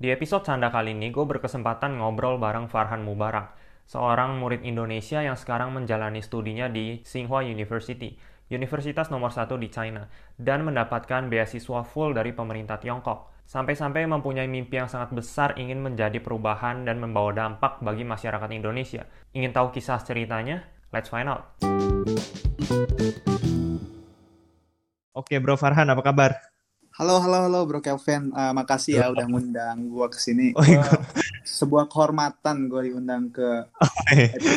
Di episode Canda kali ini, gue berkesempatan ngobrol bareng Farhan Mubarak, seorang murid Indonesia yang sekarang menjalani studinya di Tsinghua University, universitas nomor satu di China, dan mendapatkan beasiswa full dari pemerintah Tiongkok. Sampai-sampai mempunyai mimpi yang sangat besar ingin menjadi perubahan dan membawa dampak bagi masyarakat Indonesia. Ingin tahu kisah ceritanya? Let's find out. Oke bro Farhan, apa kabar? Halo, halo, halo Bro Kelvin. Uh, makasih ya udah ngundang gua ke sini. Oh, iya. sebuah kehormatan gua diundang ke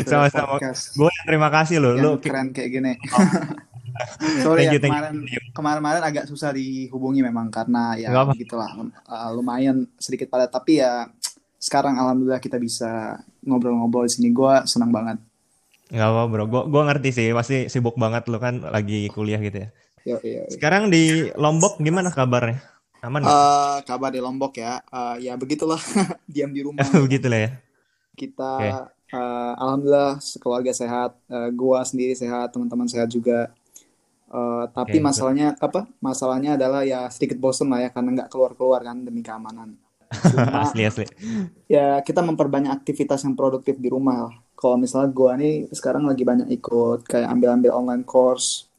sama-sama. Gue terima kasih loh. Yang lu keren kayak gini. Oh. Sorry ya, kemarin kemarin-kemarin agak susah dihubungi memang karena ya begitulah uh, lumayan sedikit padat tapi ya sekarang alhamdulillah kita bisa ngobrol-ngobrol di sini. Gua senang banget. Gak apa bro, gua ngerti sih, pasti sibuk banget lo kan lagi kuliah gitu ya. Yo, yo, yo. Sekarang di Lombok gimana kabarnya? Aman Uh, kabar di Lombok ya, uh, ya begitulah, diam di rumah. begitulah ya. Kita, okay. uh, alhamdulillah sekeluarga sehat, uh, gua sendiri sehat, teman-teman sehat juga. Uh, tapi okay, masalahnya betul. apa? Masalahnya adalah ya sedikit bosen lah ya karena nggak keluar-keluar kan demi keamanan. Cuma, asli asli. Ya kita memperbanyak aktivitas yang produktif di rumah. Kalau misalnya gua nih sekarang lagi banyak ikut kayak ambil-ambil online course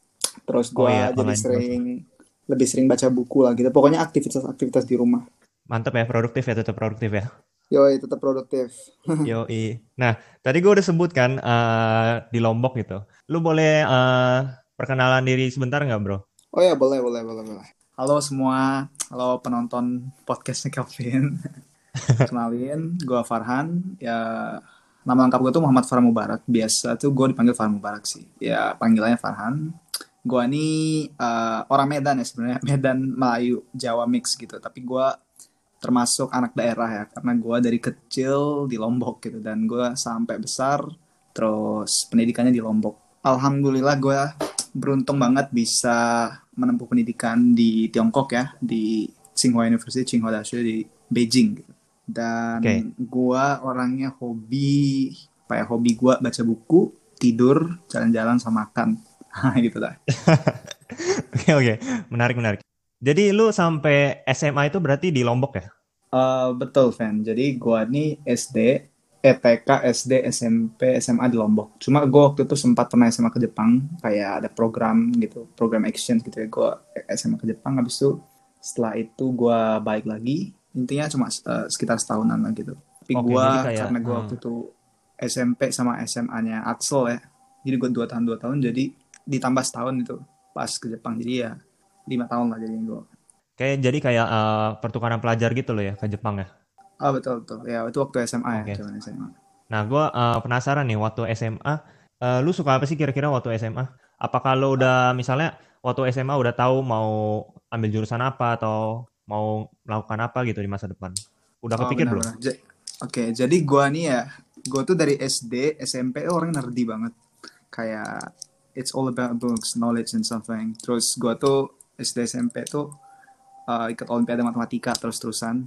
terus gue oh, iya, jadi sering course. lebih sering baca buku lah gitu pokoknya aktivitas-aktivitas di rumah mantap ya produktif ya tetap produktif ya Yoi, tetap produktif. Yoi. Nah, tadi gue udah sebutkan uh, di Lombok gitu. Lu boleh uh, perkenalan diri sebentar nggak, bro? Oh ya, boleh, boleh, boleh, boleh. Halo semua, halo penonton podcastnya Kelvin. Kenalin, gue Farhan. Ya, nama lengkap gue tuh Muhammad Farhan Mubarak. Biasa tuh gue dipanggil Farhan Mubarak sih. Ya, panggilannya Farhan gue ini uh, orang Medan ya sebenarnya. Medan Melayu Jawa mix gitu. Tapi gue termasuk anak daerah ya karena gue dari kecil di Lombok gitu. Dan gue sampai besar terus pendidikannya di Lombok. Alhamdulillah gue beruntung banget bisa menempuh pendidikan di Tiongkok ya di Tsinghua University Tsinghua Dashi di Beijing gitu. dan okay. gue orangnya hobi apa ya hobi gue baca buku tidur jalan-jalan sama makan gitu dah. Oke oke, menarik menarik. Jadi lu sampai SMA itu berarti di Lombok ya? Uh, betul, Van. Jadi gua nih SD, ETK, SD, SMP, SMA di Lombok. Cuma gua waktu itu sempat pernah SMA ke Jepang, kayak ada program gitu, program exchange gitu ya. Gua SMA ke Jepang, habis itu setelah itu gua balik lagi. Intinya cuma uh, sekitar setahunan lah gitu. Tapi okay, gua kayak, karena gua hmm. waktu itu SMP sama SMA-nya Axel ya. Jadi gua dua tahun dua tahun jadi ditambah setahun itu pas ke Jepang. Jadi ya lima tahun lah jadi gue kayak jadi kayak uh, pertukaran pelajar gitu loh ya ke Jepang ya? Oh betul betul. Ya itu waktu SMA okay. ya SMA nah gue uh, penasaran nih waktu SMA uh, lu suka apa sih kira-kira waktu SMA apa kalau udah misalnya waktu SMA udah tahu mau ambil jurusan apa atau mau melakukan apa gitu di masa depan? Udah oh, kepikir belum? oke okay, jadi gue nih ya gue tuh dari SD SMP orang nerdy banget. Kayak it's all about books, knowledge and something. Terus gue tuh SD SMP tuh uh, ikut olimpiade matematika terus-terusan.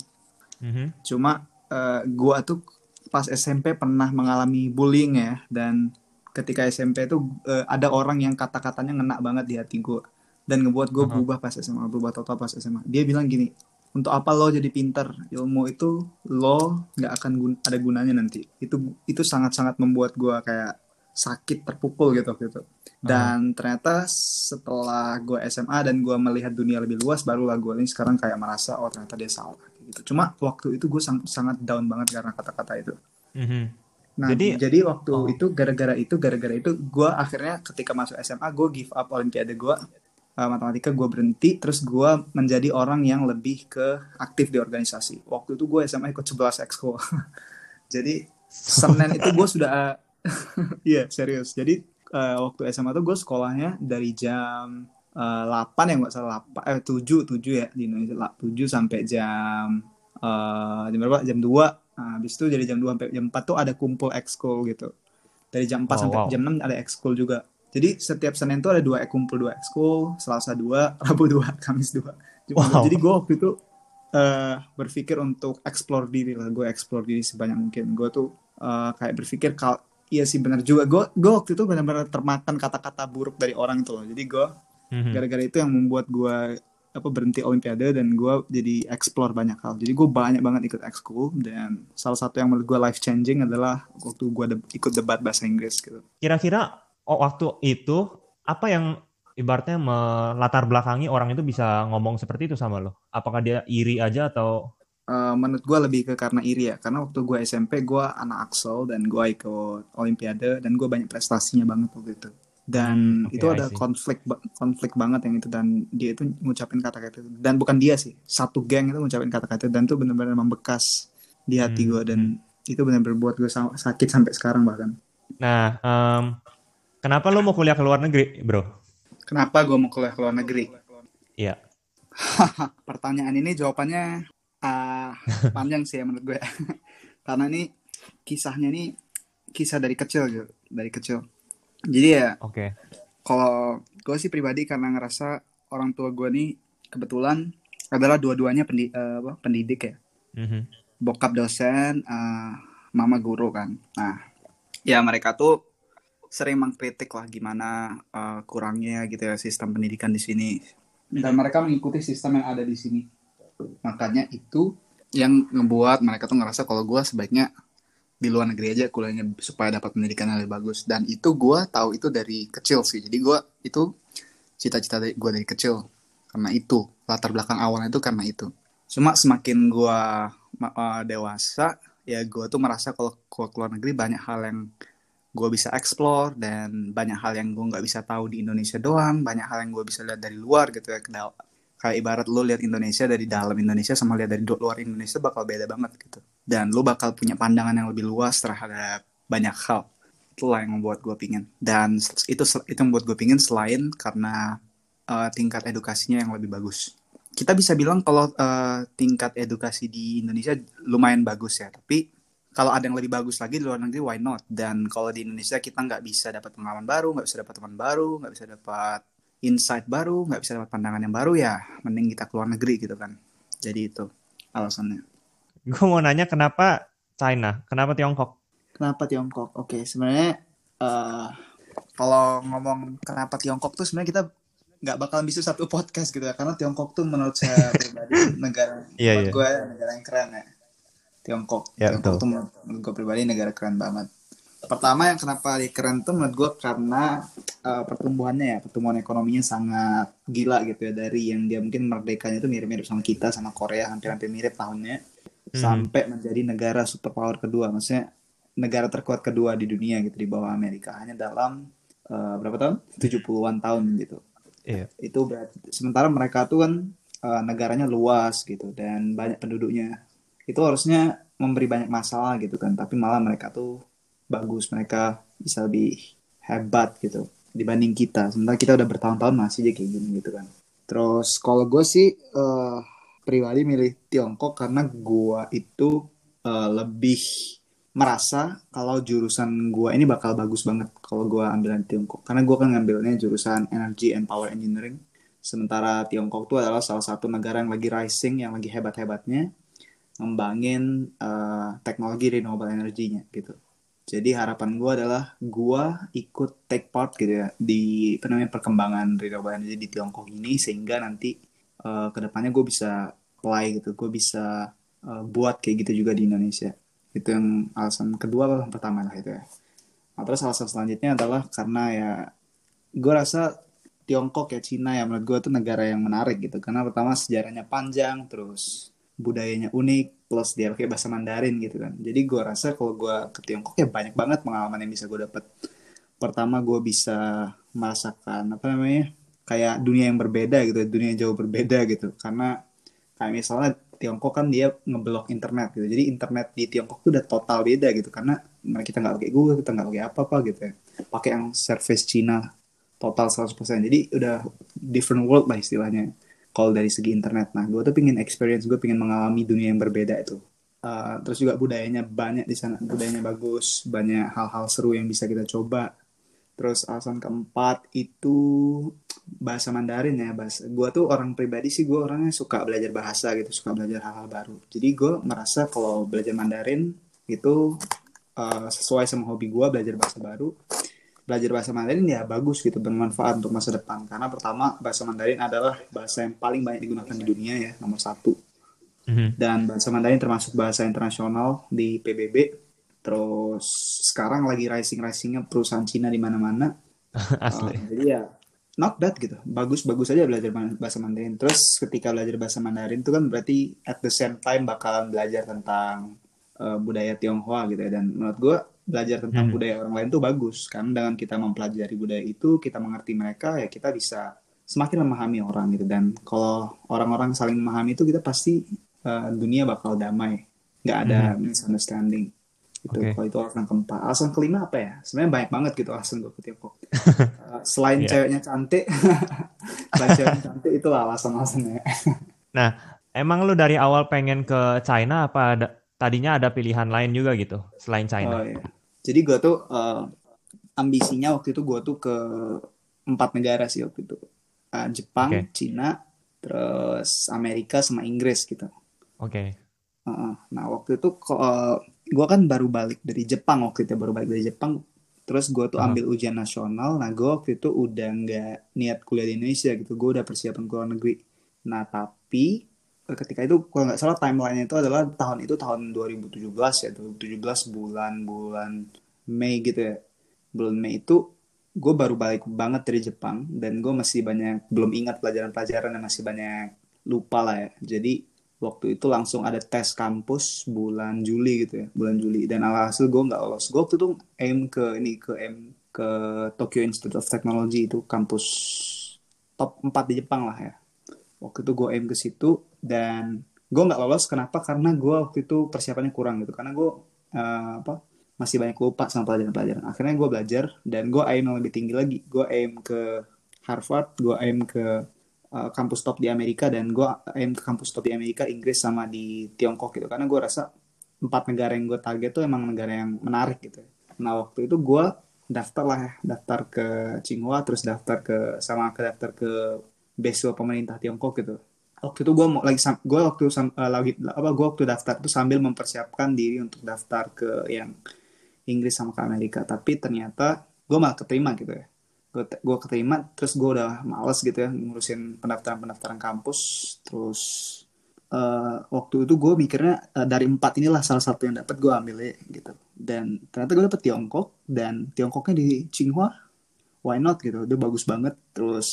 Mm-hmm. Cuma uh, gue tuh pas SMP pernah mengalami bullying ya dan ketika SMP tuh uh, ada orang yang kata-katanya ngena banget di hati gue dan ngebuat gue uh-huh. berubah pas SMA, berubah total pas SMA. Dia bilang gini, untuk apa lo jadi pinter? Ilmu itu lo nggak akan gun- ada gunanya nanti. Itu itu sangat-sangat membuat gue kayak sakit terpukul gitu gitu dan uh. ternyata setelah gue SMA dan gue melihat dunia lebih luas barulah gue ini sekarang kayak merasa oh ternyata dia salah gitu cuma waktu itu gue sang sangat down banget karena kata-kata itu mm-hmm. nah jadi, jadi waktu oh. itu gara-gara itu gara-gara itu gue akhirnya ketika masuk SMA gue give up olimpiade gue uh, matematika gue berhenti terus gue menjadi orang yang lebih ke aktif di organisasi waktu itu gue SMA ikut 11 exco jadi Senin itu gue sudah Iya, yeah, serius. Jadi uh, waktu SMA tuh gue sekolahnya dari jam uh, eh, 8 ya nggak salah 8 eh 7 7 ya di Indonesia 7 sampai jam uh, jam berapa? Jam 2. Nah, habis itu dari jam 2 sampai jam 4 tuh ada kumpul ekskul gitu. Dari jam 4 oh, sampai wow. jam 6 ada ekskul juga. Jadi setiap Senin tuh ada dua kumpul dua ekskul, Selasa dua, Rabu dua, Kamis dua. Wow. Jadi gue waktu itu uh, berpikir untuk explore diri lah, gue explore diri sebanyak mungkin. Gue tuh uh, kayak berpikir kal iya sih benar juga. Gue gue waktu itu benar-benar termakan kata-kata buruk dari orang itu loh. Jadi gue mm-hmm. gara-gara itu yang membuat gue apa berhenti olimpiade dan gue jadi explore banyak hal. Jadi gue banyak banget ikut ekskul dan salah satu yang menurut gue life changing adalah waktu gue de ikut debat bahasa Inggris gitu. Kira-kira oh, waktu itu apa yang ibaratnya melatar belakangi orang itu bisa ngomong seperti itu sama lo? Apakah dia iri aja atau Uh, menurut gue lebih ke karena iri ya. Karena waktu gue SMP gue anak Axel dan gue ikut Olimpiade dan gue banyak prestasinya banget waktu itu. Dan hmm, okay, itu ada konflik konflik banget yang itu. Dan dia itu ngucapin kata-kata itu. Dan bukan dia sih satu geng itu ngucapin kata-kata dan itu benar-benar membekas di hati hmm. gue dan hmm. itu benar-benar buat gue sakit sampai sekarang bahkan. Nah um, kenapa lo mau kuliah ke luar negeri bro? Kenapa gue mau kuliah ke luar negeri? Iya. Pertanyaan ini jawabannya uh, panjang sih ya menurut gue. Karena ini kisahnya ini kisah dari kecil gitu dari kecil. Jadi ya oke. okay. kalau gue sih pribadi karena ngerasa orang tua gue nih kebetulan adalah dua-duanya pendi uh, pendidik ya. Mm-hmm. bokap dosen uh, mama guru kan. Nah ya mereka tuh sering mengkritik lah gimana uh, kurangnya gitu ya sistem pendidikan di sini. Dan mereka mengikuti sistem yang ada di sini makanya itu yang ngebuat mereka tuh ngerasa kalau gue sebaiknya di luar negeri aja kuliahnya supaya dapat pendidikan yang lebih bagus. Dan itu gue tahu itu dari kecil sih. Jadi gue itu cita-cita gue dari kecil karena itu. Latar belakang awalnya itu karena itu. Cuma semakin gue uh, dewasa ya gue tuh merasa kalau gue keluar negeri banyak hal yang gue bisa explore dan banyak hal yang gue nggak bisa tahu di Indonesia doang. Banyak hal yang gue bisa lihat dari luar gitu ya kayak ibarat lo lihat Indonesia dari dalam Indonesia sama lihat dari luar Indonesia bakal beda banget gitu. Dan lo bakal punya pandangan yang lebih luas terhadap banyak hal. Itulah yang membuat gue pingin. Dan itu itu membuat gue pingin selain karena uh, tingkat edukasinya yang lebih bagus. Kita bisa bilang kalau uh, tingkat edukasi di Indonesia lumayan bagus ya. Tapi kalau ada yang lebih bagus lagi di luar negeri why not? Dan kalau di Indonesia kita nggak bisa dapat pengalaman baru nggak bisa dapat teman baru nggak bisa dapat insight baru, nggak bisa dapat pandangan yang baru ya, mending kita keluar negeri gitu kan. Jadi itu alasannya. Gue mau nanya kenapa China, kenapa Tiongkok? Kenapa Tiongkok? Oke, okay, sebenarnya uh, kalau ngomong kenapa Tiongkok tuh sebenarnya kita nggak bakal bisa satu podcast gitu ya, karena Tiongkok tuh menurut saya pribadi negara, yeah, yeah. gue negara yang keren ya. Tiongkok, yeah, Tiongkok betul. tuh menurut gue pribadi negara keren banget pertama yang kenapa keren tuh menurut gue karena uh, pertumbuhannya ya pertumbuhan ekonominya sangat gila gitu ya. Dari yang dia mungkin merdekanya itu mirip-mirip sama kita sama Korea hampir-hampir mirip tahunnya. Hmm. sampai menjadi negara superpower kedua maksudnya negara terkuat kedua di dunia gitu di bawah Amerika. Hanya dalam uh, berapa tahun? 70-an tahun gitu. Yeah. itu berarti sementara mereka tuh kan uh, negaranya luas gitu dan banyak penduduknya. Itu harusnya memberi banyak masalah gitu kan tapi malah mereka tuh bagus mereka bisa lebih hebat gitu dibanding kita. Sementara kita udah bertahun-tahun masih aja kayak gini gitu kan. Terus kalau gue sih uh, pribadi milih Tiongkok karena gue itu uh, lebih merasa kalau jurusan gue ini bakal bagus banget kalau gue ambil di Tiongkok. Karena gue kan ngambilnya jurusan Energy and Power Engineering. Sementara Tiongkok itu adalah salah satu negara yang lagi rising yang lagi hebat-hebatnya ngembangin uh, teknologi renewable energy-nya gitu jadi harapan gue adalah gue ikut take part gitu ya di perkembangan renewable energy di Tiongkok ini sehingga nanti uh, ke depannya gue bisa apply gitu, gue bisa uh, buat kayak gitu juga di Indonesia. Itu yang alasan kedua atau yang pertama lah itu ya. Nah, terus alasan selanjutnya adalah karena ya gue rasa Tiongkok ya Cina ya menurut gue tuh negara yang menarik gitu karena pertama sejarahnya panjang terus budayanya unik plus dia pakai bahasa Mandarin gitu kan. Jadi gue rasa kalau gue ke Tiongkok ya banyak banget pengalaman yang bisa gue dapat pertama gue bisa merasakan apa namanya kayak dunia yang berbeda gitu dunia yang jauh berbeda gitu. Karena kayak misalnya Tiongkok kan dia ngeblok internet gitu. Jadi internet di Tiongkok tuh udah total beda gitu. Karena kita nggak pakai Google kita nggak pakai apa apa gitu ya. Pakai yang service Cina total 100% jadi udah different world lah istilahnya kalau dari segi internet. Nah, gue tuh pengen experience, gue pengen mengalami dunia yang berbeda itu. Uh, terus juga budayanya banyak di sana, budayanya bagus, banyak hal-hal seru yang bisa kita coba. Terus alasan keempat itu bahasa Mandarin ya, bahasa. Gue tuh orang pribadi sih, gue orangnya suka belajar bahasa gitu, suka belajar hal-hal baru. Jadi gue merasa kalau belajar Mandarin itu uh, sesuai sama hobi gue belajar bahasa baru belajar bahasa Mandarin ya bagus gitu bermanfaat untuk masa depan. Karena pertama bahasa Mandarin adalah bahasa yang paling banyak digunakan di dunia ya nomor satu. Mhm. dan bahasa Mandarin termasuk bahasa internasional di PBB terus sekarang lagi rising risingnya perusahaan Cina di mana-mana. Asli. Uh, jadi ya not bad gitu. Bagus bagus aja belajar bahasa Mandarin. Terus ketika belajar bahasa Mandarin itu kan berarti at the same time bakalan belajar tentang uh, budaya Tionghoa gitu ya. Dan menurut gue belajar tentang Hmm. budaya orang lain tuh bagus karena dengan kita mempelajari budaya itu kita mengerti mereka ya kita bisa semakin memahami orang gitu. Dan kalau orang-orang saling memahami itu kita pasti uh, dunia bakal damai. Nggak ada misunderstanding. Gitu. Oke. kalau itu alasan keempat. Alasan kelima apa ya? Sebenarnya banyak banget gitu alasan gue ke Tiongkok Uh, selain Iya. ceweknya cantik selain ceweknya cantik itu alasan-alasannya. Nah, emang lu dari awal pengen ke China apa ada, tadinya ada pilihan lain juga gitu selain oh China? iya jadi gue tuh uh, ambisinya waktu itu gue tuh ke empat negara sih waktu itu Uh, Jepang Oke. Cina terus Amerika sama Inggris gitu Oke. Uh-uh. Nah waktu itu kok gue kan baru balik dari Jepang waktu itu baru balik dari Jepang terus gue tuh Aha. ambil ujian nasional nah gue waktu itu udah nggak niat kuliah di Indonesia gitu gue udah persiapan ke luar negeri nah tapi eh, ketika itu kalau nggak salah timeline itu adalah tahun itu tahun 2017 ya 2017 bulan bulan Mei gitu ya. Bulan Mei itu gue baru balik banget dari Jepang dan gue masih banyak belum ingat pelajaran-pelajaran dan masih banyak lupa lah ya. Jadi waktu itu langsung ada tes kampus bulan Juli gitu ya bulan Juli. Dan alhasil gue nggak lolos. Gue waktu itu aim ke ini ke aim ke Tokyo Institute of Technology itu kampus top 4 di Jepang lah ya. Waktu itu gue aim ke situ dan gue nggak lolos kenapa? Karena gue waktu itu persiapannya kurang gitu. Karena gue eh, apa masih banyak lupa sama pelajaran-pelajaran. Akhirnya gue belajar dan gue aim lebih tinggi lagi. Gue aim ke Harvard gue aim ke uh, kampus top di Amerika dan gue aim ke kampus top di Amerika Inggris sama di Tiongkok gitu. Karena gue rasa empat negara yang gue target tuh emang negara yang menarik gitu. Nah waktu itu gue daftar lah ya. Daftar ke Tsinghua terus daftar ke sama ke daftar ke beasiswa pemerintah Tiongkok gitu waktu itu gue mau lagi gue waktu eh, lagi apa gue waktu daftar itu sambil mempersiapkan diri untuk daftar ke yang Inggris sama ke Amerika. Tapi ternyata gue malah keterima gitu ya. Gue gue keterima terus gue udah males gitu ya ngurusin pendaftaran pendaftaran kampus. Terus eh, waktu itu gue mikirnya eh, dari empat inilah salah satu yang dapat gue ambil ya gitu. Dan ternyata gue dapet Tiongkok dan Tiongkoknya di Tsinghua. Why not gitu udah bagus banget. Terus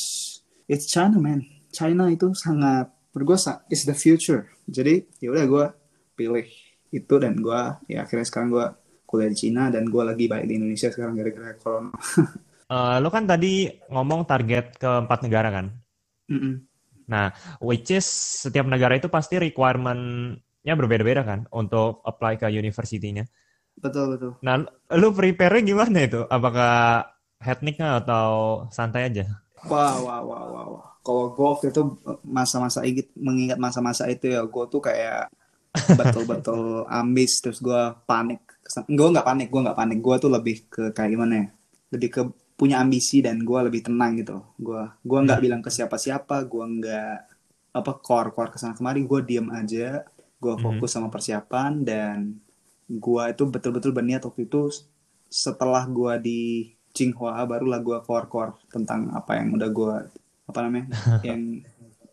it's China man. China itu sangat menurut gue is the future jadi ya udah gue pilih itu dan gue ya akhirnya sekarang gue kuliah di Cina dan gue lagi balik di Indonesia sekarang gara-gara corona Eh, lu kan tadi ngomong target ke empat negara kan? Mm-mm. Nah, which is setiap negara itu pasti requirement-nya berbeda-beda kan untuk apply ke university-nya. betul betul Nah, lu prepare gimana itu? Apakah tekniknya atau santai aja? Wah, wah, wah, wah, wah. Kalau gue waktu itu masa-masa inget, mengingat masa-masa itu ya, gue tuh kayak betul-betul ambis, terus gue panik. Gue nggak panik, gue nggak panik. Gue tuh lebih ke kayak gimana ya? Lebih ke punya ambisi dan gue lebih tenang gitu. Gue gue nggak bilang ke siapa-siapa, gue nggak apa core core ke sana kemari, gue diem aja, gue fokus sama persiapan dan gue itu betul-betul berniat waktu itu setelah gue di Tsinghua barulah gue core-core tentang apa yang udah gue apa namanya yang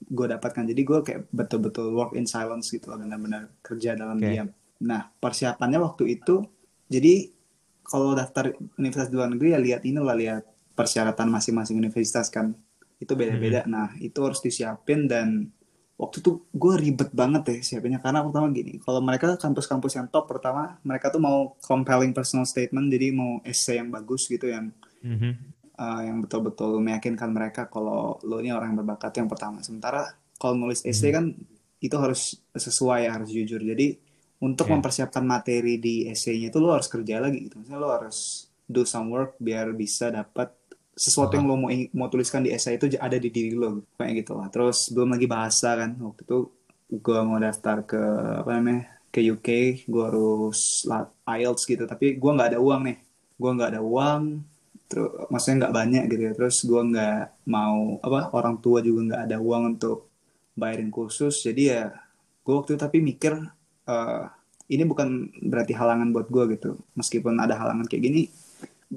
gue dapatkan. Jadi gue kayak betul-betul work in silence gitu benar-benar kerja dalam Oke. diam. Nah persiapannya waktu itu jadi kalau daftar universitas di luar negeri ya lihat ini lah lihat persyaratan masing-masing universitas kan. Itu beda-beda. Nah itu harus disiapin dan waktu itu gue ribet banget deh siapinnya. Karena pertama gini kalau mereka kampus-kampus yang top pertama mereka tuh mau compelling personal statement jadi mau essay yang bagus gitu yang Mhm. Uh, yang betul-betul meyakinkan mereka kalau lo ini orang yang berbakat yang pertama. Sementara kalau nulis essay kan itu harus sesuai harus jujur. Jadi untuk Iya. mempersiapkan materi di essay-nya itu lo harus kerja lagi gitu. Misalnya lo harus do some work biar bisa dapat sesuatu yang lo mau mau tuliskan di essay itu ada di diri lo kayak gitu lah. Terus belum lagi bahasa kan. Waktu itu gue mau daftar ke apa namanya ke UK, gue harus IELTS gitu. Tapi gue nggak ada uang nih. Gue nggak ada uang, terus maksudnya nggak banyak gitu ya terus gue nggak mau apa orang tua juga nggak ada uang untuk bayarin kursus jadi ya gue waktu itu tapi mikir eh, ini bukan berarti halangan buat gue gitu meskipun ada halangan kayak gini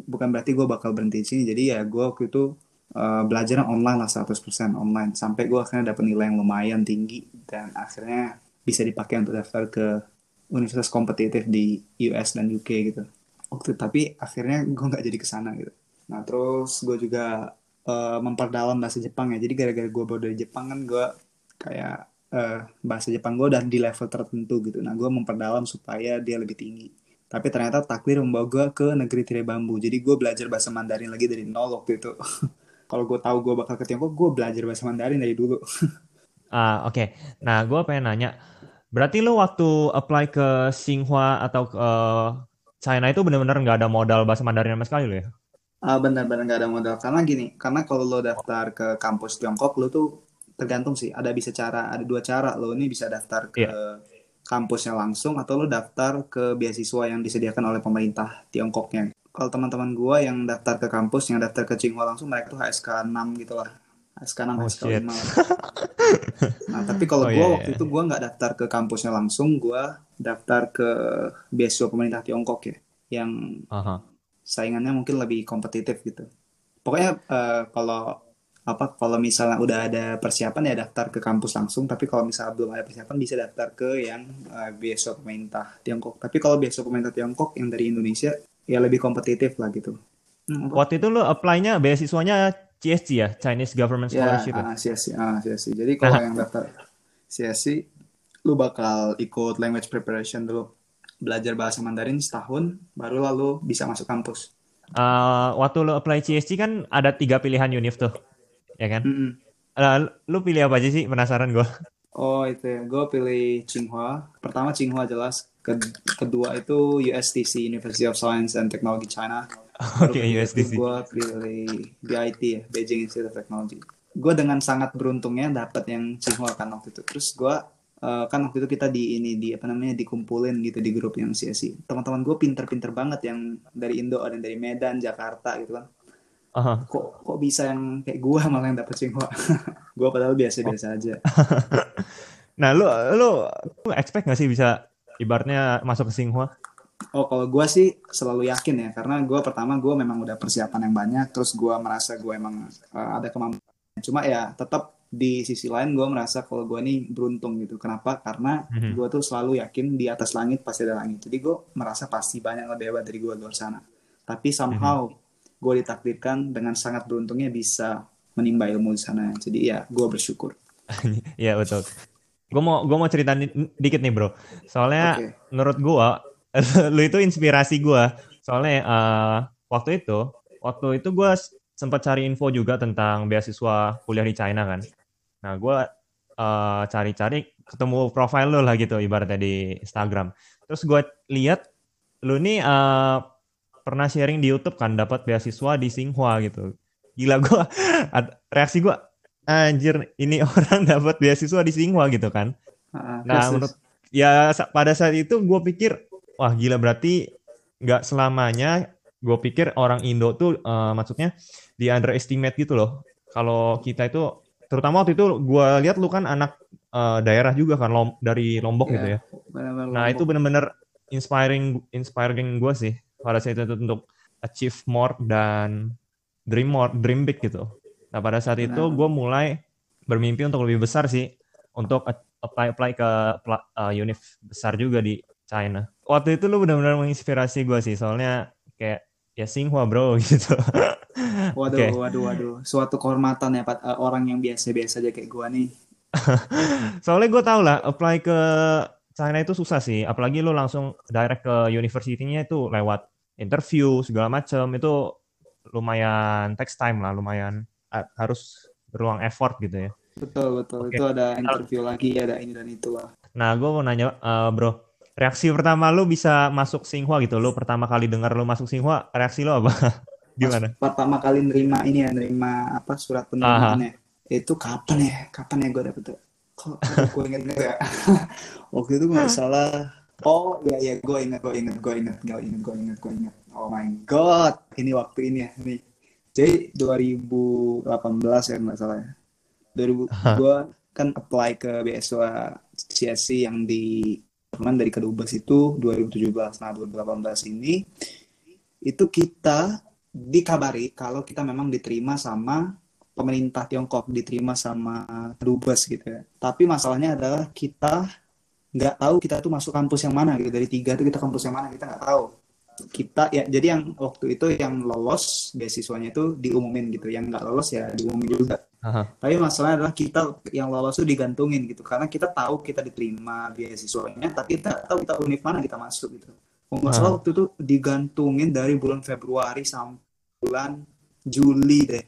bukan berarti gue bakal berhenti di sini. Jadi ya gue waktu itu uh, belajar online lah 100% online. Sampai gue akhirnya dapat nilai yang lumayan tinggi dan akhirnya bisa dipakai untuk daftar ke universitas kompetitif di US dan UK gitu. Waktu tapi akhirnya gue nggak jadi ke sana gitu. Nah terus gue juga uh, memperdalam bahasa Jepang ya. Jadi gara-gara gue baru dari Jepang kan gue kayak uh, bahasa Jepang gue udah di level tertentu gitu. Nah gue memperdalam supaya dia lebih tinggi. Tapi ternyata takdir membawa gue ke negeri tirai bambu. Jadi gue belajar bahasa Mandarin lagi dari nol waktu itu. Kalau gue tahu gue bakal ke Tiongkok, gue belajar bahasa Mandarin dari dulu. Ah oke. Okay. Nah gue pengen nanya, berarti lo waktu apply ke Tsinghua atau ke China itu benar-benar nggak ada modal bahasa Mandarin sama sekali lo ya? Uh, benar-benar nggak ada modal. Karena gini, karena kalau lo daftar ke kampus Tiongkok, lo tuh tergantung sih. Ada bisa cara, ada dua cara. Lo ini bisa daftar ke yeah kampusnya langsung atau lo daftar ke beasiswa yang disediakan oleh pemerintah Tiongkoknya. Kalau teman-teman gue yang daftar ke kampus, yang daftar ke Tsinghua langsung, mereka tuh HSK 6 gitu lah. HSK 6, oh, HSK shit. 5 Nah, tapi kalau oh, gue yeah, waktu yeah. itu gue nggak daftar ke kampusnya langsung, gue daftar ke beasiswa pemerintah Tiongkok ya, yang uh -huh. Saingannya mungkin lebih kompetitif gitu. Pokoknya uh, kalau apa kalau misalnya udah ada persiapan ya daftar ke kampus langsung tapi kalau misalnya belum ada persiapan bisa daftar ke yang uh, beasiswa pemerintah Tiongkok. Tapi kalau beasiswa pemerintah Tiongkok yang dari Indonesia ya lebih kompetitif lah gitu. Hmm, waktu itu lo apply-nya beasiswanya CSC ya? Chinese Government ya, Scholarship ya, uh, CSC, uh, CSC jadi kalau yang daftar CSC lu bakal ikut language preparation dulu belajar bahasa Mandarin setahun baru lalu bisa masuk kampus uh, waktu lo apply CSC kan ada tiga pilihan univ tuh ya kan? Mm -hmm. uh, lu pilih apa aja sih? Penasaran gue. Oh itu ya, gue pilih Tsinghua. Pertama Tsinghua jelas. Kedua itu USTC University of Science and Technology China. Oke okay, USTC. Gue pilih BIT ya, Beijing Institute of Technology. Gue dengan sangat beruntungnya dapat yang Tsinghua kan waktu itu. Terus gue uh, kan waktu itu kita di ini di apa namanya dikumpulin gitu di grup yang CSI. Teman-teman gue pinter-pinter banget yang dari Indo ada yang dari Medan, Jakarta gitu kan. Uh-huh. kok kok bisa yang kayak gue malah yang dapet Tsinghua gue padahal biasa-biasa aja. Nah lu lu lu expect gak sih bisa ibaratnya masuk ke Tsinghua Oh kalau gue sih selalu yakin ya karena gue pertama gue memang udah persiapan yang banyak terus gue merasa gue emang uh, ada kemampuan. Cuma ya tetap di sisi lain gue merasa kalau gue ini beruntung gitu kenapa karena mm-hmm. gue tuh selalu yakin di atas langit pasti ada langit jadi gue merasa pasti banyak lebih hebat dari gue luar sana tapi somehow mm-hmm gue ditakdirkan dengan sangat beruntungnya bisa menimba ilmu di sana. Jadi ya gue bersyukur. Iya betul. Gue mau gue mau cerita dikit nih bro. Soalnya okay. menurut gue lu itu inspirasi gue. Soalnya uh, waktu itu waktu itu gue sempat cari info juga tentang beasiswa kuliah di China kan. Nah gue uh, cari-cari ketemu profile lu lah gitu ibaratnya di Instagram. Terus gue lihat lu nih uh, pernah sharing di YouTube kan dapat beasiswa di Tsinghua gitu. Gila gue reaksi gue anjir ini orang dapat beasiswa di Tsinghua gitu kan. Uh, nah menurut ya pada saat itu gue pikir wah gila berarti nggak selamanya gue pikir orang Indo tuh uh, maksudnya di underestimate gitu loh. Kalau kita itu terutama waktu itu gue lihat lu kan anak uh, daerah juga kan lom, dari Lombok yeah, gitu ya. Bener -bener nah Lombok. itu bener-bener inspiring inspiring gue sih pada saat itu untuk achieve more dan dream more, dream big gitu. Nah pada saat itu gue mulai bermimpi untuk lebih besar sih, untuk apply apply ke uh, univ besar juga di China. Waktu itu lu benar-benar menginspirasi gue sih, soalnya kayak ya Singhua bro gitu. Waduh, okay. waduh, waduh. Suatu kehormatan ya Pak, uh, orang yang biasa-biasa aja kayak gue nih. soalnya gue tau lah, apply ke China itu susah sih, apalagi lu langsung direct ke university-nya itu lewat interview segala macam itu lumayan text time lah, lumayan uh, harus beruang effort gitu ya. Betul betul okay. itu ada interview lagi ada ini dan itu lah. Nah gue mau nanya uh, bro, reaksi pertama lu bisa masuk Singhua gitu, lu pertama kali dengar lu masuk Singhua, reaksi lu apa? Gimana? Pas pertama kali nerima ini ya, nerima apa surat penerimaannya. Itu kapan ya? Kapan ya gue dapet tuh? Kok gue inget ya? Waktu itu nggak salah Oh iya iya gue ingat gue ingat gue ingat gue ingat gue ingat gue ingat. Oh my god, ini waktu ini ya nih. Jadi 2018 ya nggak salah ya. 2000 gue kan apply ke beasiswa CSC yang di teman dari Kedubes itu 2017. Nah 2018 ini itu kita dikabari kalau kita memang diterima sama pemerintah Tiongkok, diterima sama dubes gitu ya. Tapi masalahnya adalah kita nggak tahu kita tuh masuk kampus yang mana gitu. Dari tiga tuh kita kampus yang mana kita nggak tahu. Kita ya jadi yang waktu itu yang lolos beasiswanya itu diumumin gitu. Yang nggak lolos ya diumumin juga. Aha. Tapi masalahnya adalah kita yang lolos tuh digantungin gitu. Karena kita tahu kita diterima beasiswanya, tapi kita tahu kita univ mana kita masuk gitu. Kalau nggak salah Ah. waktu itu digantungin dari bulan Februari sampai bulan Juli deh.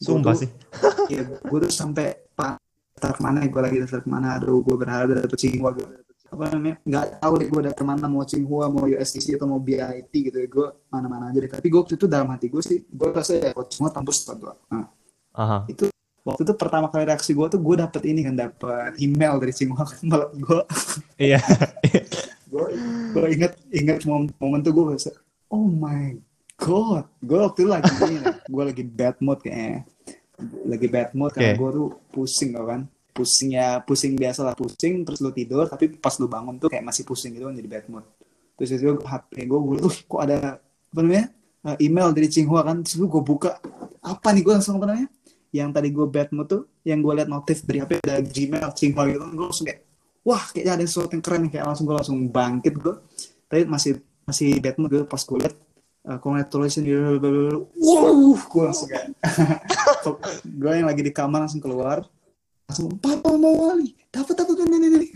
Sumpah tuh- sih. ya gue tuh sampai pak daftar ke mana gue lagi daftar ke mana aduh gue berharap dapet Tsinghua gue apa namanya nggak tahu deh gue daftar ke mana mau Tsinghua mau USTC atau mau BIT gitu ya gue mana-mana aja deh tapi gue waktu itu dalam hati gue sih gue rasa ya kalau Tsinghua tembus buat gue nah, Aha. itu waktu itu pertama kali reaksi gue tuh gue dapet ini kan dapet email dari Tsinghua kan malah gue Iya. gue gue inget inget momen, momen tuh gue rasa oh my god gue waktu itu lagi gue lagi bad mood kayaknya. Lagi bad mood karena Oke. gue tuh pusing tau kan. Pusing ya pusing biasa lah pusing terus lu tidur tapi pas lu bangun tuh kayak masih pusing gitu kan jadi bad mood. Terus itu HP gue gue tuh kok ada apa namanya uh, email dari Tsinghua kan. Terus gue buka apa nih gue langsung apa namanya? Yang tadi gue bad mood tuh yang gue liat notif dari HP ada Gmail Tsinghua gitu gue langsung kayak wah kayaknya ada sesuatu yang keren kayak langsung gue langsung bangkit gue tapi masih masih bad mood gue pas gue liat uh, congratulations wow gue langsung kayak gue yang lagi di kamar langsung keluar langsung papa mau wali dapat dapat ini ini ini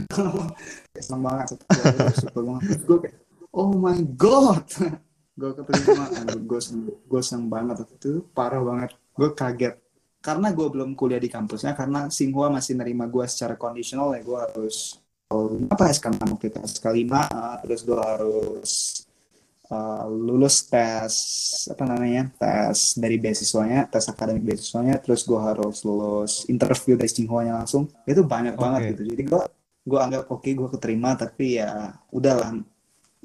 seneng banget bersyukur banget. Gue kayak oh my god. Gue keterima gue gue seneng banget itu parah banget. Gue kaget karena gue belum kuliah di kampusnya karena Singhua masih nerima gue secara kondisional ya gue harus oh, apa SK6 waktu itu SK5 uh, terus gue harus uh, lulus tes apa namanya tes dari beasiswanya tes akademik beasiswanya terus gue harus lulus interview dari Singhua-nya langsung itu banyak Oke. banget gitu jadi gue gue anggap oke gue keterima tapi ya udahlah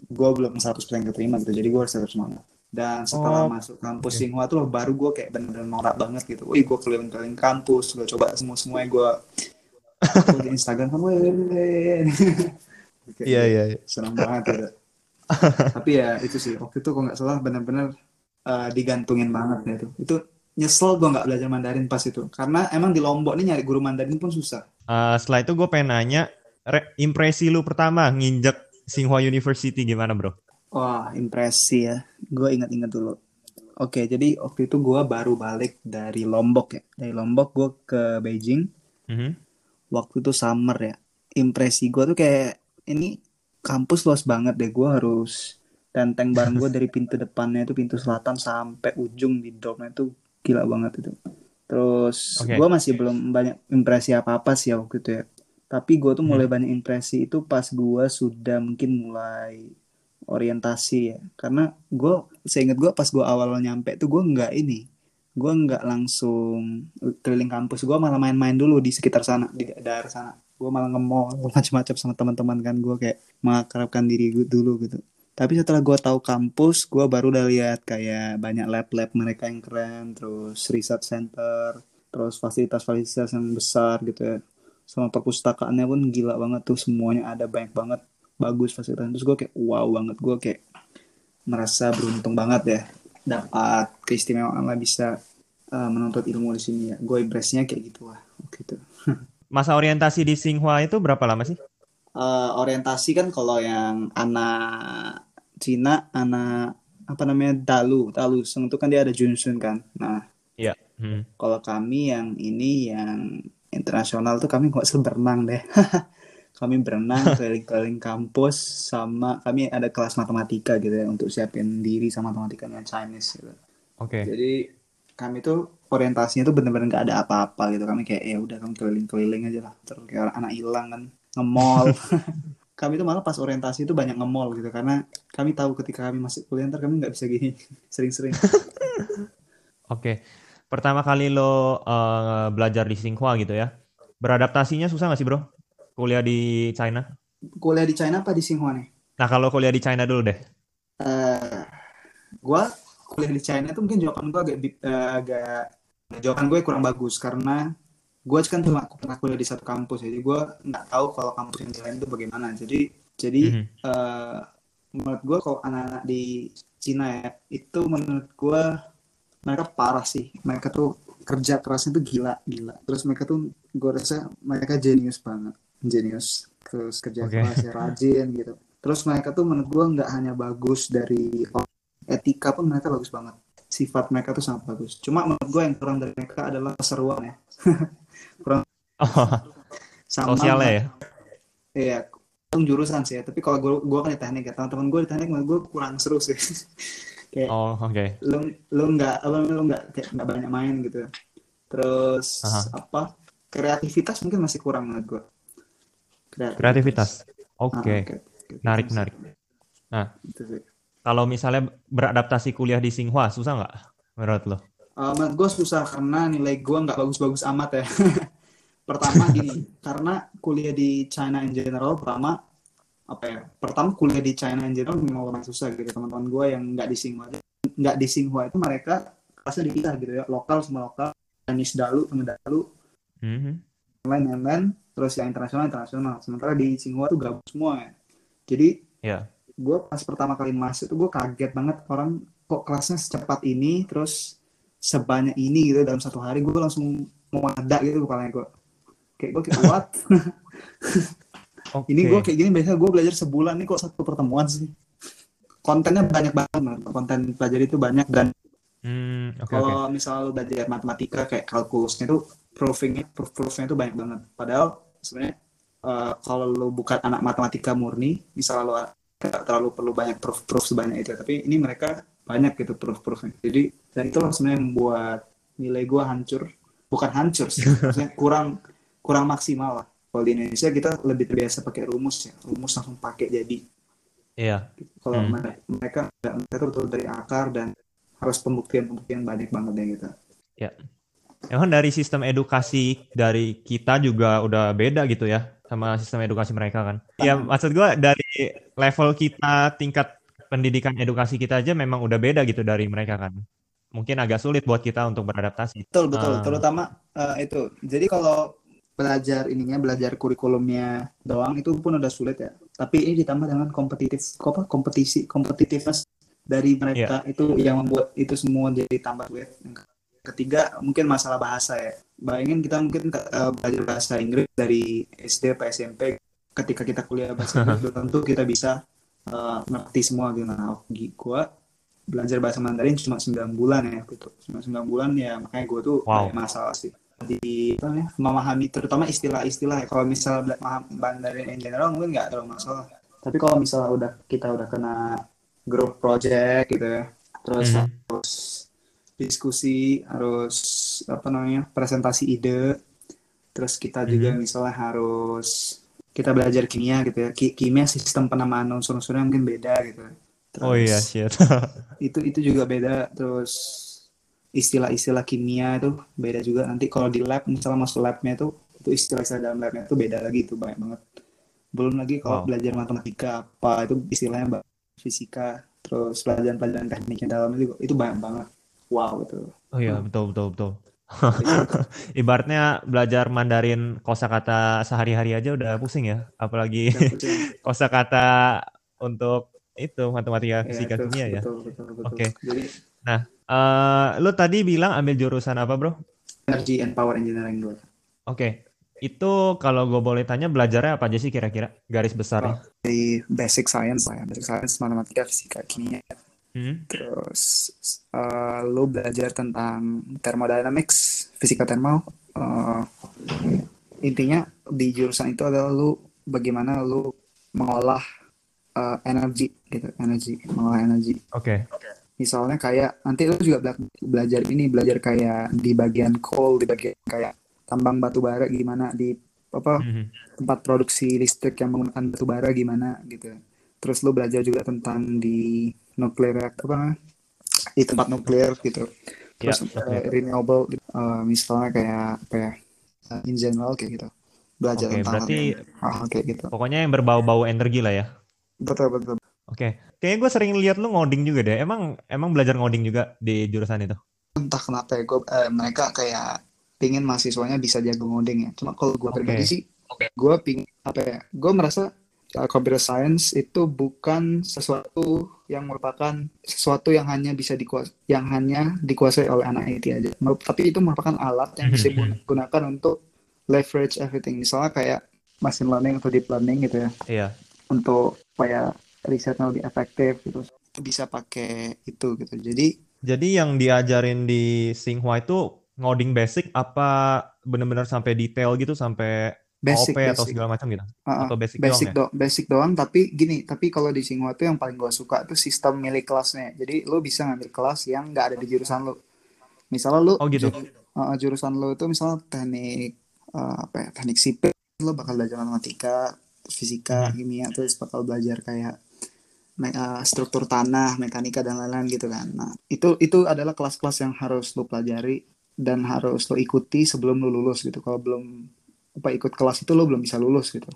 gue belum 100% keterima gitu jadi gue harus tetap semangat dan setelah Oh, masuk kampus oke. Singhua tuh baru gue kayak bener-bener norak banget gitu wih gue keliling-keliling kampus gue coba semua semuanya gue di Instagram kan weh Kayak Iya iya. iya. senang banget gitu. Tapi ya itu sih. Waktu itu kalau nggak salah benar-benar uh, digantungin banget ya itu. Itu nyesel gue nggak belajar Mandarin pas itu. Karena emang di Lombok nih nyari guru Mandarin pun susah. Eh, setelah itu gue pengen nanya re- impresi lu pertama nginjek Tsinghua University gimana bro? wah impresi ya. Gue ingat-ingat dulu. Oke jadi waktu itu gue baru balik dari Lombok ya. Dari Lombok gue ke Beijing. Mhm. waktu itu summer ya. Impresi gue tuh kayak ini kampus luas banget deh. Gue harus tenteng bareng gue dari pintu depannya itu pintu selatan sampai ujung di dormnya itu gila banget itu. Terus Oke. gue masih belum banyak impresi apa apa sih ya waktu itu ya. Tapi gue tuh mulai banyak impresi itu pas gue sudah mungkin mulai orientasi ya. Karena gue seingat gue pas gue awal nyampe tuh gue nggak ini gue nggak langsung keliling kampus. Gue malah main-main dulu di sekitar sana di daerah sana gue malah nge-mall macam-macam sama teman-teman kan. Gue kayak mengakrabkan diri gue dulu gitu. Tapi setelah gue tahu kampus gue baru udah lihat kayak banyak lab-lab mereka yang keren terus research center terus fasilitas-fasilitas yang besar gitu ya. Sama perpustakaannya pun gila banget tuh semuanya ada banyak banget bagus fasilitas terus gue kayak wow banget gue kayak merasa beruntung banget ya dapat keistimewaan lah bisa uh, menuntut ilmu di sini ya. Gue impresinya kayak gitu lah gitu Masa orientasi di Tsinghua itu berapa lama sih? Eh, orientasi kan kalau yang anak Cina anak apa namanya Dalu Dalu Seng itu kan dia ada Junsun kan nah Iya. Hmm. kalau kami yang ini yang internasional tuh kami nggak berenang deh kami berenang keliling-keliling kampus sama kami ada kelas matematika gitu ya untuk siapin diri sama matematika dengan Chinese gitu. Oke. Jadi kami tuh orientasinya tuh bener-bener nggak ada apa-apa gitu. Kami kayak ya udah kami keliling-keliling aja lah. Terus kayak orang anak hilang kan nge-mall. kami tuh malah pas orientasi itu banyak nge-mall gitu karena kami tahu ketika kami masuk kuliah ntar kami nggak bisa gini sering-sering. Oke. Pertama kali lo eh, belajar di Tsinghua gitu ya. Beradaptasinya susah nggak sih bro? Kuliah di China? kuliah di China apa di Tsinghua nih? Nah kalau kuliah di China dulu deh. eh gua kuliah di China tuh mungkin jawaban gue agak eh, agak jawaban gue kurang bagus karena gue kan cuma pernah kuliah di satu kampus jadi gue nggak tahu kalau kampus yang lain itu bagaimana. Jadi jadi Mhm. eh, menurut gue kalau anak-anak di Cina ya itu menurut gue mereka parah sih. Mereka tuh kerja kerasnya tuh gila gila. Terus mereka tuh gue rasa mereka jenius banget. Jenius. Terus kerja Oke. kerasnya rajin gitu. Terus mereka tuh menurut gue nggak hanya bagus dari etika pun mereka bagus banget sifat mereka tuh sangat bagus cuma menurut gue yang kurang dari mereka adalah keseruan ya Oh, sama sosialnya ya. Iya, untung jurusan sih ya. Tapi kalau gue gue kan di teknik ya, teman-teman gue di teknik menurut gue kurang seru sih. kayak Oh, oke. lu lu nggak apa lu nggak kayak nggak banyak main gitu. Terus Aha. apa? Kreativitas mungkin masih kurang menurut gue. Kreativitas. Ah, Oke. oke. Menarik, menarik. Itu sih. Kalau misalnya beradaptasi kuliah di Tsinghua, susah nggak menurut lo? Uh, menurut gue susah karena nilai gue nggak bagus-bagus amat ya. Pertama gini, karena kuliah di China in general, pertama apa ya? Pertama kuliah di China in general memang lumayan susah gitu. Teman-teman gue yang nggak di Tsinghua, nggak di Tsinghua itu mereka kelasnya dipisah gitu ya, lokal sama lokal, Chinese dalu sama dalu, Mhm. yang lain lain, terus yang internasional internasional. Sementara di Tsinghua tuh gabung semua ya. Jadi Ya. Gue pas pertama kali masuk tuh gue kaget banget orang kok kelasnya secepat ini terus sebanyak ini gitu dalam satu hari. Gue langsung mau ada gitu kepalanya gue kayak gue kayak what? Oke. ini gue kayak gini biasanya gue belajar sebulan nih kok satu pertemuan sih. Kontennya banyak banget konten pelajari itu banyak dan Hmm, oke. kalau misalnya lu belajar matematika kayak kalkulusnya itu proofingnya proof proofnya itu banyak banget. Padahal sebenarnya eh, kalau lu bukan anak matematika murni misalnya lu nggak terlalu perlu banyak proof proof sebanyak itu tapi ini mereka banyak gitu proof proofnya jadi dan itu sebenarnya membuat nilai gua hancur bukan hancur sih maksudnya kurang kurang maksimal lah kalau di Indonesia kita lebih terbiasa pakai rumus ya rumus langsung pakai jadi Iya. kalau Hmm. mere- mereka mereka tuh betul dari akar dan harus pembuktian-pembuktian banyak banget ya gitu. Emang dari sistem edukasi dari kita juga udah beda gitu ya sama sistem edukasi mereka kan. Ya maksud gua dari level kita tingkat pendidikan edukasi kita aja memang udah beda gitu dari mereka kan. Mungkin agak sulit buat kita untuk beradaptasi. Betul betul, Ah. terutama eh, itu. Jadi kalau belajar ininya belajar kurikulumnya doang itu pun udah sulit ya. Tapi ini ditambah dengan kompetitif apa kompetisi kompetitiveness dari mereka itu yang membuat itu semua jadi tambah sulit. Ketiga mungkin masalah bahasa ya. Bayangin kita mungkin eh, belajar bahasa Inggris dari SD atau SMP ketika kita kuliah bahasa Inggris belum tentu kita bisa eh, ngerti semua gitu. Nah, gua belajar bahasa Mandarin cuma 9 bulan ya gitu. Cuma 9 bulan ya makanya gue tuh Wow. masalah sih. Di apa namanya, memahami terutama istilah-istilah ya. Kalau bela- paham Mandarin in general mungkin nggak terlalu masalah. Tapi kalau misalnya udah kita udah kena group project gitu ya. Terus Mhm. harus diskusi, harus apa namanya? presentasi ide. Terus kita juga Mhm. misalnya harus kita belajar kimia gitu ya. Ki- kimia sistem penamaan unsur-unsurnya mungkin beda gitu. Terus, Oh iya, shit. itu itu juga beda terus istilah-istilah kimia itu beda juga nanti kalau di lab misalnya masuk labnya itu itu istilah-istilah dalam labnya itu beda lagi itu banyak banget belum lagi kalau Wow. belajar matematika apa itu istilahnya fisika terus pelajaran-pelajaran tekniknya dalam itu itu banyak banget wow itu Oh iya, betul betul betul. Ibaratnya belajar Mandarin kosakata sehari-hari aja udah pusing ya, apalagi kosakata untuk itu matematika, Ya, fisika, itu, kimia ya. betul, betul, betul. Oke. jadi Eh, lu tadi bilang ambil jurusan apa, bro? energy and power engineering Oke, itu kalau gue boleh tanya belajarnya apa aja sih kira-kira garis besarnya? dari basic science lah ya basic science matematika fisika kimia Hmm? Terus eh, lu belajar tentang thermodynamics, fisika termal. Eh, intinya di jurusan itu adalah lu bagaimana lu mengolah eh, energi gitu, energi, mengolah energi. Oke, Misalnya kayak nanti lu juga bela- belajar ini, belajar kayak di bagian coal, di bagian kayak tambang batu bara gimana di apa Mhm. tempat produksi listrik yang menggunakan batu bara gimana gitu. Terus lu belajar juga tentang di nuklir apa namanya? di tempat nuklir gitu. Terus Ya, eh, oke. renewable eh, misalnya kayak apa ya? eh, in general kayak gitu. Belajar Oke, tentang berarti hal kayak gitu. pokoknya yang berbau-bau energi lah ya. Betul betul. Oke, kayaknya gue sering lihat lu ngoding juga deh. Emang emang belajar ngoding juga di jurusan itu? Entah kenapa ya, gua, eh, mereka kayak pingin mahasiswanya bisa jago ngoding ya. Cuma kalau gue Oke. pribadi sih, gue ping apa ya? Gue merasa uh, computer science itu bukan sesuatu yang merupakan sesuatu yang hanya bisa dikuasai yang hanya dikuasai oleh anak IT aja. Tapi itu merupakan alat yang bisa digunakan untuk leverage everything. Misalnya kayak machine learning atau deep learning gitu ya. Iya. Untuk supaya risetnya lebih efektif gitu. Bisa pakai itu gitu. Jadi jadi yang diajarin di Tsinghua itu ngoding basic apa benar-benar sampai detail gitu sampai basic, OP basic. atau segala macam gitu? Uh, atau basic, basic doang, ya? basic doang. Tapi gini, tapi kalau di Singwa tuh yang paling gue suka tuh sistem milik kelasnya. Jadi lo bisa ngambil kelas yang nggak ada di jurusan lo. Misalnya lo oh, gitu. Jur, uh, jurusan lo itu misalnya teknik uh, apa ya, teknik sipil, lo bakal belajar matematika, fisika, hmm. kimia, terus bakal belajar kayak uh, struktur tanah, mekanika dan lain-lain gitu kan. Nah, itu itu adalah kelas-kelas yang harus lo pelajari dan harus lo ikuti sebelum lo lulus gitu. Kalau belum apa ikut kelas itu lo belum bisa lulus gitu.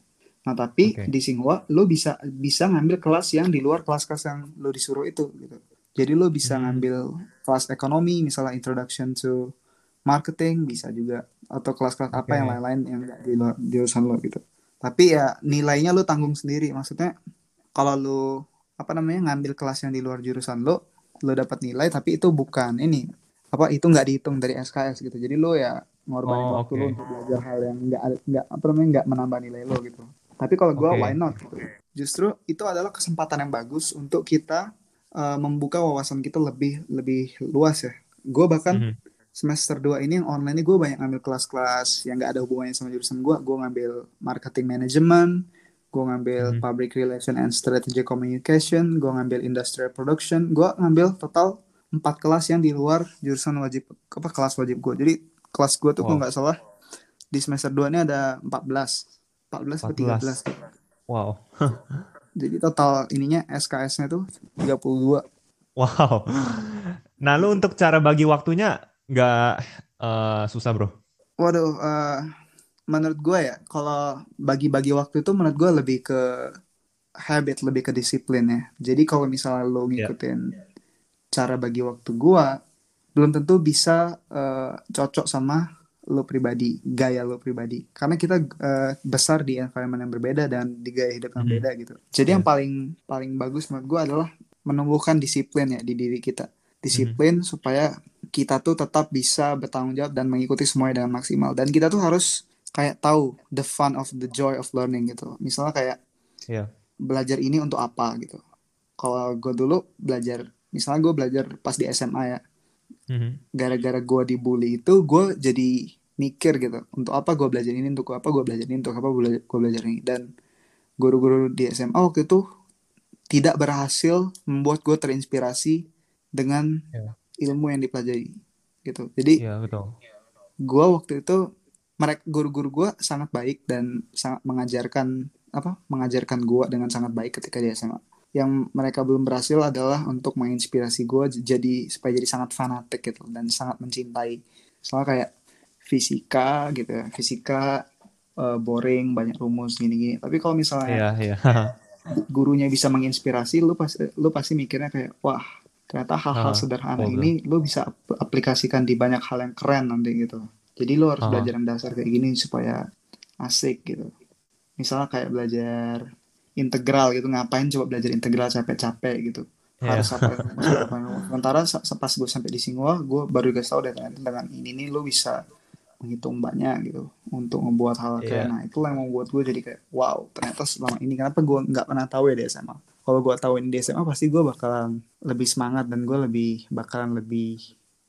Nah tapi okay. di Singhua lo bisa bisa ngambil kelas yang di luar kelas-kelas yang lo disuruh itu gitu. Jadi lo bisa hmm. ngambil kelas ekonomi misalnya introduction to marketing bisa juga atau kelas-kelas okay. apa yang lain-lain yang di luar jurusan lo gitu. Tapi ya nilainya lo tanggung sendiri. Maksudnya kalau lo apa namanya ngambil kelas yang di luar jurusan lo, lo dapat nilai tapi itu bukan ini apa itu nggak dihitung dari SKS gitu. Jadi lo ya ngorbanin oh, waktu okay. lo untuk belajar hal yang nggak nggak apa namanya nggak menambah nilai lo gitu tapi kalau gue okay. why not gitu justru itu adalah kesempatan yang bagus untuk kita uh, membuka wawasan kita lebih lebih luas ya gue bahkan mm -hmm. semester 2 ini yang online ini gue banyak ngambil kelas-kelas yang nggak ada hubungannya sama jurusan gue gue ngambil marketing management gue ngambil mm -hmm. public relation and strategic communication gue ngambil industrial production gue ngambil total empat kelas yang di luar jurusan wajib apa kelas wajib gue jadi kelas gue tuh wow. kalau nggak salah di semester 2 ini ada 14 14 atau 13 wow. Jadi total ininya SKS-nya tuh 32 wow. Nah lu untuk cara bagi waktunya nggak uh, susah bro? Waduh uh, menurut gue ya kalau bagi-bagi waktu itu menurut gue lebih ke habit lebih ke disiplin ya. Jadi kalau misalnya lo ya. ngikutin yeah. cara bagi waktu gue belum tentu bisa uh, cocok sama lo pribadi, gaya lo pribadi. Karena kita uh, besar di environment yang berbeda dan di gaya hidup yang hmm. beda gitu. Jadi yeah. yang paling paling bagus menurut gue adalah menumbuhkan disiplin ya di diri kita. Disiplin hmm. supaya kita tuh tetap bisa bertanggung jawab dan mengikuti semuanya dengan maksimal. Dan kita tuh harus kayak tahu the fun of the joy of learning gitu. Misalnya kayak yeah. belajar ini untuk apa gitu. Kalau gue dulu belajar, misalnya gue belajar pas di SMA ya Mm-hmm. gara-gara gue dibully itu gue jadi mikir gitu untuk apa gue belajar ini untuk apa gue belajar ini untuk apa gue belajar, ini dan guru-guru di SMA waktu itu tidak berhasil membuat gue terinspirasi dengan yeah. ilmu yang dipelajari gitu jadi yeah, betul. gue waktu itu mereka guru-guru gue sangat baik dan sangat mengajarkan apa mengajarkan gue dengan sangat baik ketika di SMA yang mereka belum berhasil adalah untuk menginspirasi gue jadi supaya jadi sangat fanatik gitu dan sangat mencintai. Soal kayak fisika gitu ya fisika uh, boring banyak rumus gini-gini. Tapi kalau misalnya yeah, yeah. gurunya bisa menginspirasi lu pasti lu pasti mikirnya kayak wah ternyata hal-hal uh, sederhana ini lu bisa aplikasikan di banyak hal yang keren nanti gitu. Jadi lu harus uh. belajar yang dasar kayak gini supaya asik gitu. Misalnya kayak belajar integral gitu ngapain coba belajar integral capek-capek gitu. Yeah. harus apa sementara pas gue sampai di Singapura gue baru guys tau deh dengan ini nih lo bisa menghitung banyak gitu untuk membuat hal kayak yeah. nah itu yang membuat gue jadi kayak wow ternyata selama ini kenapa gue nggak pernah tahu ya di SMA kalau gue tahu ini di SMA pasti gue bakalan lebih semangat dan gue lebih bakalan lebih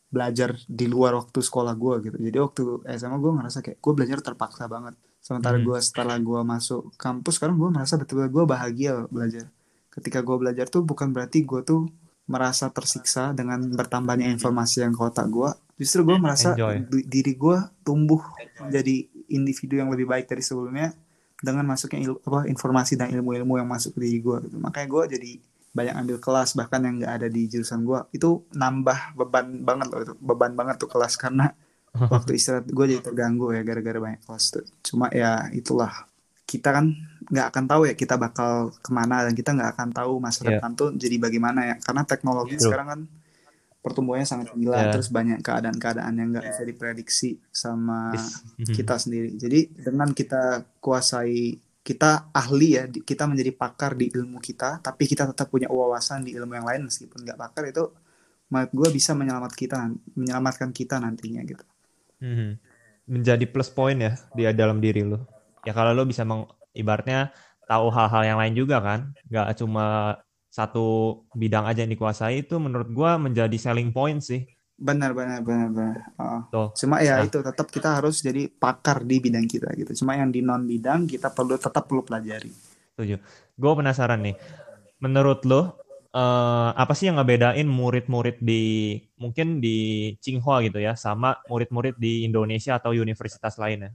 belajar di luar waktu sekolah gue gitu. Jadi waktu SMA gue ngerasa kayak gue belajar terpaksa banget sementara hmm. gue setelah gue masuk kampus sekarang gue merasa betul-betul gue bahagia belajar ketika gue belajar tuh bukan berarti gue tuh merasa tersiksa dengan bertambahnya informasi yang ke otak gue justru gue merasa Enjoy. diri gue tumbuh menjadi individu yang lebih baik dari sebelumnya dengan masuknya il apa informasi dan ilmu-ilmu yang masuk ke diri gue gitu. makanya gue jadi banyak ambil kelas bahkan yang nggak ada di jurusan gue itu nambah beban banget loh itu beban banget tuh kelas karena waktu istirahat gue jadi terganggu ya gara-gara banyak kelas tuh cuma ya itulah kita kan nggak akan tahu ya kita bakal ke mana dan kita nggak akan tahu masa yeah. depan tuh jadi bagaimana ya karena teknologi yeah. sekarang kan pertumbuhannya sangat gila yeah. terus banyak keadaan-keadaan yang nggak bisa diprediksi sama mm-hmm. kita sendiri jadi dengan kita kuasai kita ahli ya kita menjadi pakar di ilmu kita tapi kita tetap punya wawasan di ilmu yang lain meskipun nggak pakar itu menurut gue bisa menyelamat kita menyelamatkan kita nantinya gitu Mhm. Menjadi plus point ya dia dalam diri lo. Ya kalau lo bisa meng, ibaratnya tahu hal-hal yang lain juga kan, nggak cuma satu bidang aja yang dikuasai itu menurut gua menjadi selling point sih. benar benar benar benar Oh. Tuh. cuma ya Nah. itu tetap kita harus jadi pakar di bidang kita gitu cuma yang di non bidang kita perlu tetap perlu pelajari Setuju. Gue penasaran nih. Menurut lo eh, apa sih yang ngebedain murid-murid di mungkin di Tsinghua gitu ya sama murid-murid di Indonesia atau universitas lainnya?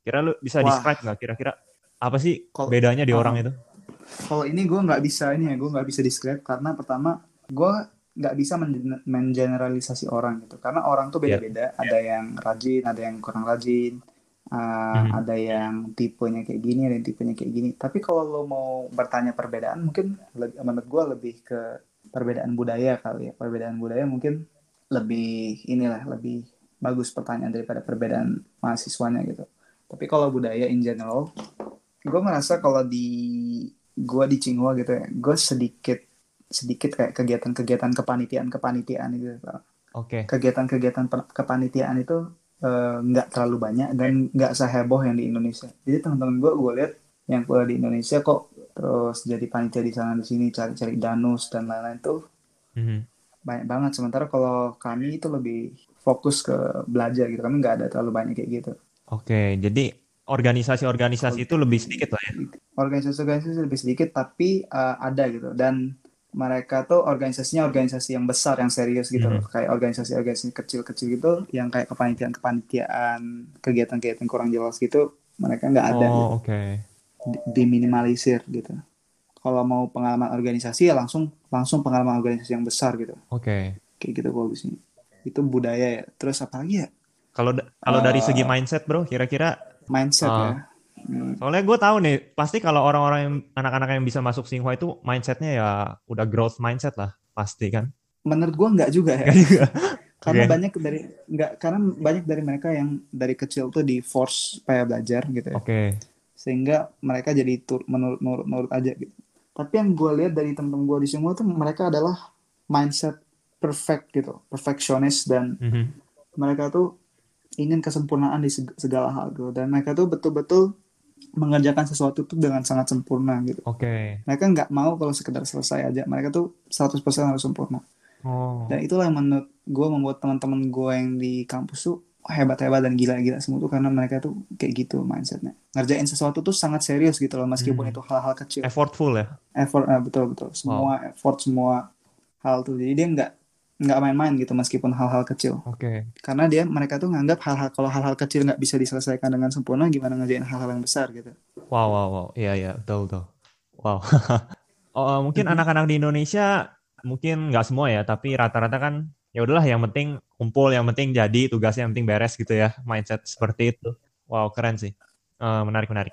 Kira lu bisa Wah. describe nggak kira-kira apa sih Kalau- bedanya di Oh. orang itu? kalau ini gue nggak bisa ini ya gue nggak bisa describe karena pertama gue nggak bisa men- mengeneralisasi orang gitu karena orang tuh beda-beda ada yang rajin ada yang kurang rajin uh, Mhm. ada yang tipenya kayak gini ada yang tipenya kayak gini tapi kalau lo mau bertanya perbedaan mungkin menurut gue lebih ke perbedaan budaya kali ya perbedaan budaya mungkin lebih inilah lebih bagus pertanyaan daripada perbedaan mahasiswanya gitu tapi kalau budaya in general gue merasa kalau di gue di Tsinghua gitu ya gue sedikit sedikit kayak kegiatan-kegiatan kepanitiaan kepanitiaan gitu Oke. kegiatan-kegiatan pe- kepanitiaan itu eh, nggak terlalu banyak dan nggak seheboh yang di Indonesia. Jadi teman-teman gue gue lihat yang kuliah di Indonesia kok terus jadi panitia di sana di sini cari-cari danus dan lain-lain tuh Mhm. banyak banget. Sementara kalau kami itu lebih fokus ke belajar gitu. Kami nggak ada terlalu banyak kayak gitu. Oke, jadi organisasi-organisasi itu lebih sedikit lah ya. organisasi-organisasi lebih sedikit tapi uh, ada gitu. Dan mereka tuh organisasinya organisasi yang besar yang serius gitu loh. kayak organisasi-organisasi kecil-kecil gitu yang kayak kepanitiaan-kepanitiaan kegiatan-kegiatan kurang jelas gitu mereka nggak ada gitu. Oh, oke. Di- diminimalisir gitu kalau mau pengalaman organisasi ya langsung langsung pengalaman organisasi yang besar gitu Oke. kayak gitu bagusnya itu budaya ya terus apa lagi ya Kalau kalau dari Eh, segi mindset, Bro, kira-kira mindset Ah. ya Hmm, soalnya gue tahu nih, pasti kalau orang-orang yang anak-anak yang bisa masuk Tsinghua itu mindsetnya ya udah growth mindset lah, pasti kan. menurut gua nggak juga ya juga. karena Oke. banyak dari nggak karena banyak dari mereka yang dari kecil tuh di force supaya belajar gitu ya Oke. sehingga mereka jadi tur menurut nurut nurut aja gitu tapi yang gue lihat dari temen-temen gue di semua tuh mereka adalah mindset perfect gitu perfectionist dan Mhm. mereka tuh ingin kesempurnaan di seg- segala hal gitu dan mereka tuh betul-betul mengerjakan sesuatu tuh dengan sangat sempurna gitu Oke. mereka nggak mau kalau sekedar selesai aja mereka tuh 100% harus sempurna Oh. dan itulah yang menurut gue membuat teman-teman gue yang di kampus tuh hebat-hebat dan gila-gila semua tuh karena mereka tuh kayak gitu mindsetnya ngerjain sesuatu tuh sangat serius gitu loh meskipun Hmm. itu hal-hal kecil Effortful ya. effort eh, betul betul semua effort semua hal tuh jadi dia nggak nggak main-main gitu meskipun hal-hal kecil Oke. karena dia mereka tuh nganggap hal-hal kalau hal-hal kecil nggak bisa diselesaikan dengan sempurna gimana ngerjain hal-hal yang besar gitu Wow, wow, wow. Iya, iya, betul, betul. Wow. oh, eh, mungkin Mhm. anak-anak di Indonesia mungkin nggak semua ya, tapi rata-rata kan ya udahlah yang penting kumpul, yang penting jadi, tugasnya yang penting beres gitu ya. Mindset seperti itu. Wow, keren sih. Eh, menarik, menarik.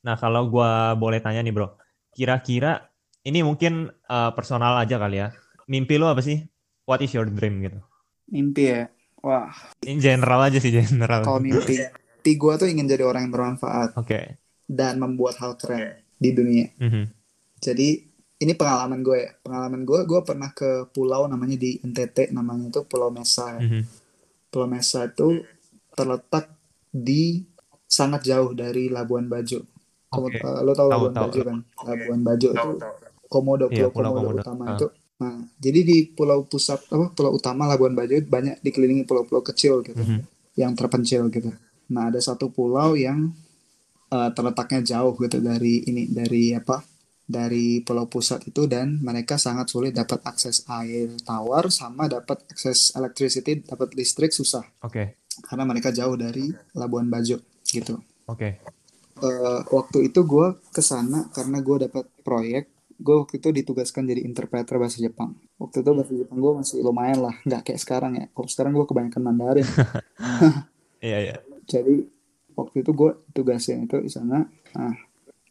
Nah, kalau gua boleh tanya nih, Bro. Kira-kira ini mungkin eh, personal aja kali ya. Mimpi lo apa sih? What is your dream gitu? mimpi ya wah In general aja sih, general. kalau mimpi mimpi gue tuh ingin jadi orang yang bermanfaat Oke. dan membuat hal keren di dunia Mhm. Jadi ini pengalaman gue ya. Pengalaman gue, gue pernah ke pulau namanya di NTT, namanya itu Pulau Mesa. ya. Mhm. Pulau Mesa itu terletak di sangat jauh dari Labuan Bajo. Kamu, Oke. eh, lo tau Tahu, Labuan tahu. Bajo kan? Labuan Bajo itu Komodo, Iya, Pulau Pulau Komodo, Komodo. utama Ah. itu. Nah, jadi di pulau pusat apa pulau utama Labuan Bajo banyak dikelilingi pulau-pulau kecil gitu Mhm. yang terpencil gitu. Nah, ada satu pulau yang eh, terletaknya jauh gitu dari ini dari apa? Dari pulau pusat itu dan mereka sangat sulit dapat akses air tawar sama dapat akses electricity, dapat listrik susah Oke. karena mereka jauh dari Labuan Bajo gitu. Oke. Eh, waktu itu gue ke sana karena gue dapat proyek. Gue waktu itu ditugaskan jadi interpreter bahasa Jepang. Waktu itu bahasa Jepang gue masih lumayan lah, nggak kayak sekarang ya. Kalau sekarang gue kebanyakan Mandarin. Iya, iya. jadi waktu itu gue tugasin itu di sana nah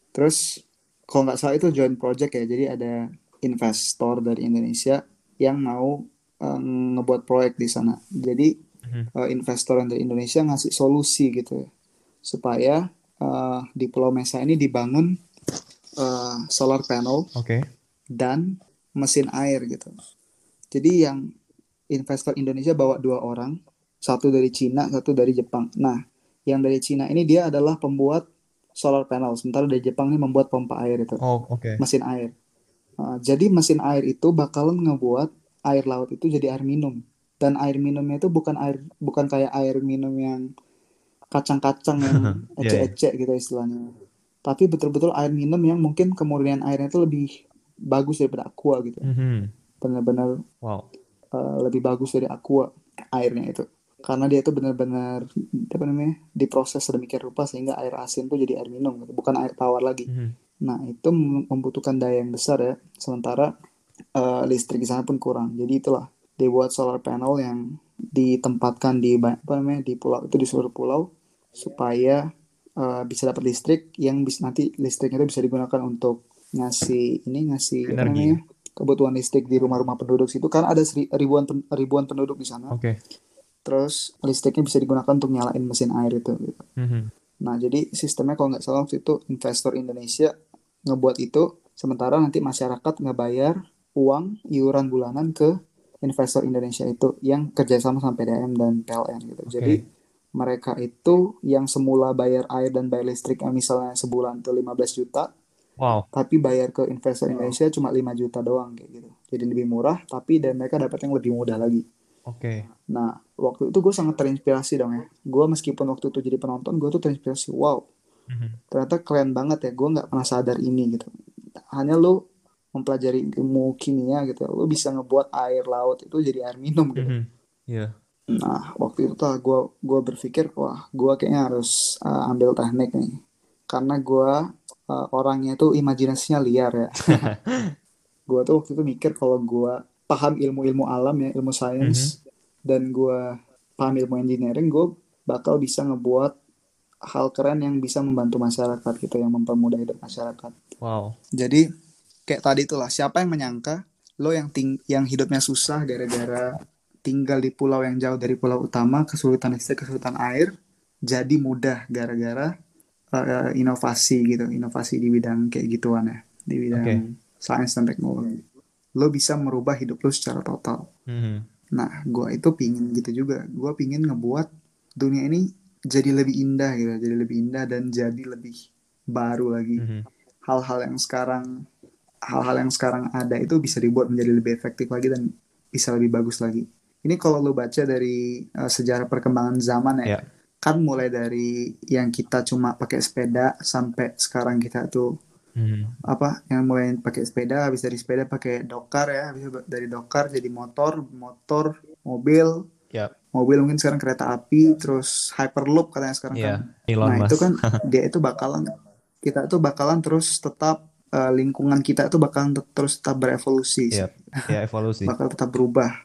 terus kalau nggak salah itu joint project ya jadi ada investor dari Indonesia yang mau eh, ngebuat proyek di sana jadi eh, investor yang dari Indonesia ngasih solusi gitu ya supaya uh, di Pulau Mesa ini dibangun uh, solar panel Oke. dan mesin air gitu. Jadi yang investor Indonesia bawa dua orang, satu dari Cina, satu dari Jepang. Nah, yang dari Cina ini dia adalah pembuat solar panel, sementara dari Jepang ini membuat pompa air itu, Oh, oke. mesin air. Uh, jadi mesin air itu bakalan ngebuat air laut itu jadi air minum. Dan air minumnya itu bukan air bukan kayak air minum yang kacang-kacang yang Iya, iya. ecek-ecek gitu istilahnya. Tapi betul-betul air minum yang mungkin kemurnian airnya itu lebih bagus daripada aqua gitu. Mhm. Benar-benar Wow. uh, lebih bagus dari aqua airnya itu. Karena dia itu benar-benar apa namanya diproses sedemikian rupa sehingga air asin tuh jadi air minum gitu, bukan air tawar lagi. Mhm. Nah, itu mem- membutuhkan daya yang besar ya. Sementara eh, listrik di sana pun kurang. Jadi itulah dibuat solar panel yang ditempatkan di apa namanya di pulau itu di seluruh pulau supaya eh, bisa dapat listrik yang bisa nanti listriknya itu bisa digunakan untuk ngasih ini ngasih Energi. namanya kebutuhan listrik di rumah-rumah penduduk situ kan ada seri- ribuan pen- ribuan penduduk di sana. Oke. Terus listriknya bisa digunakan untuk nyalain mesin air itu. gitu. Mhm. Nah, jadi sistemnya kalau nggak salah waktu itu investor Indonesia ngebuat itu, sementara nanti masyarakat ngebayar uang iuran bulanan ke investor Indonesia itu yang kerjasama sama PDM dan PLN gitu. Jadi mereka itu yang semula bayar air dan bayar listrik yang misalnya sebulan tuh 15 juta, Wow. tapi bayar ke investor Indonesia cuma 5 juta doang kayak gitu. Jadi lebih murah, tapi dan mereka dapat yang lebih mudah lagi. Oke. Nah, waktu itu gue sangat terinspirasi dong ya. Gue meskipun waktu itu jadi penonton, gue tuh terinspirasi. Wow, Mhm. ternyata keren banget ya. Gue nggak pernah sadar ini gitu. Hanya lu mempelajari ilmu kimia gitu, lu bisa ngebuat air laut itu jadi air minum gitu. Mhm. Iya. Nah, waktu itu tuh gue gua berpikir, wah, gue kayaknya harus uh, ambil teknik nih. Karena gue uh, orangnya tuh imajinasinya liar ya. gue tuh waktu itu mikir kalau gue paham ilmu-ilmu alam ya, ilmu sains, dan gue paham ilmu engineering, gue bakal bisa ngebuat hal keren yang bisa membantu masyarakat gitu, yang mempermudah hidup masyarakat. Wow. Jadi kayak tadi itulah siapa yang menyangka lo yang ting yang hidupnya susah gara-gara tinggal di pulau yang jauh dari pulau utama, kesulitan listrik, kesulitan air, jadi mudah gara-gara uh, inovasi gitu, inovasi di bidang kayak gituan ya, di bidang Oke. sains dan teknologi. Lo bisa merubah hidup lo secara total. Mhm. Nah, gua itu pingin gitu juga. Gua pingin ngebuat dunia ini jadi lebih indah gitu, jadi lebih indah dan jadi lebih baru lagi Mhm. hal-hal yang sekarang hal-hal yang sekarang ada itu bisa dibuat menjadi lebih efektif lagi dan bisa lebih bagus lagi. Ini kalau lo baca dari uh, sejarah perkembangan zaman ya, Iya. kan mulai dari yang kita cuma pakai sepeda sampai sekarang kita tuh Mhm. apa yang mulai pakai sepeda, habis dari sepeda pakai dokar ya, habis dari dokar jadi motor, motor, mobil, Yap. mobil mungkin sekarang kereta api, terus hyperloop katanya sekarang Iya. kan. Elon Nah, Musk. itu kan dia itu bakalan kita itu bakalan terus tetap eh, lingkungan kita itu bakalan te- terus tetap berevolusi, Iya. Ya evolusi. bakal tetap berubah.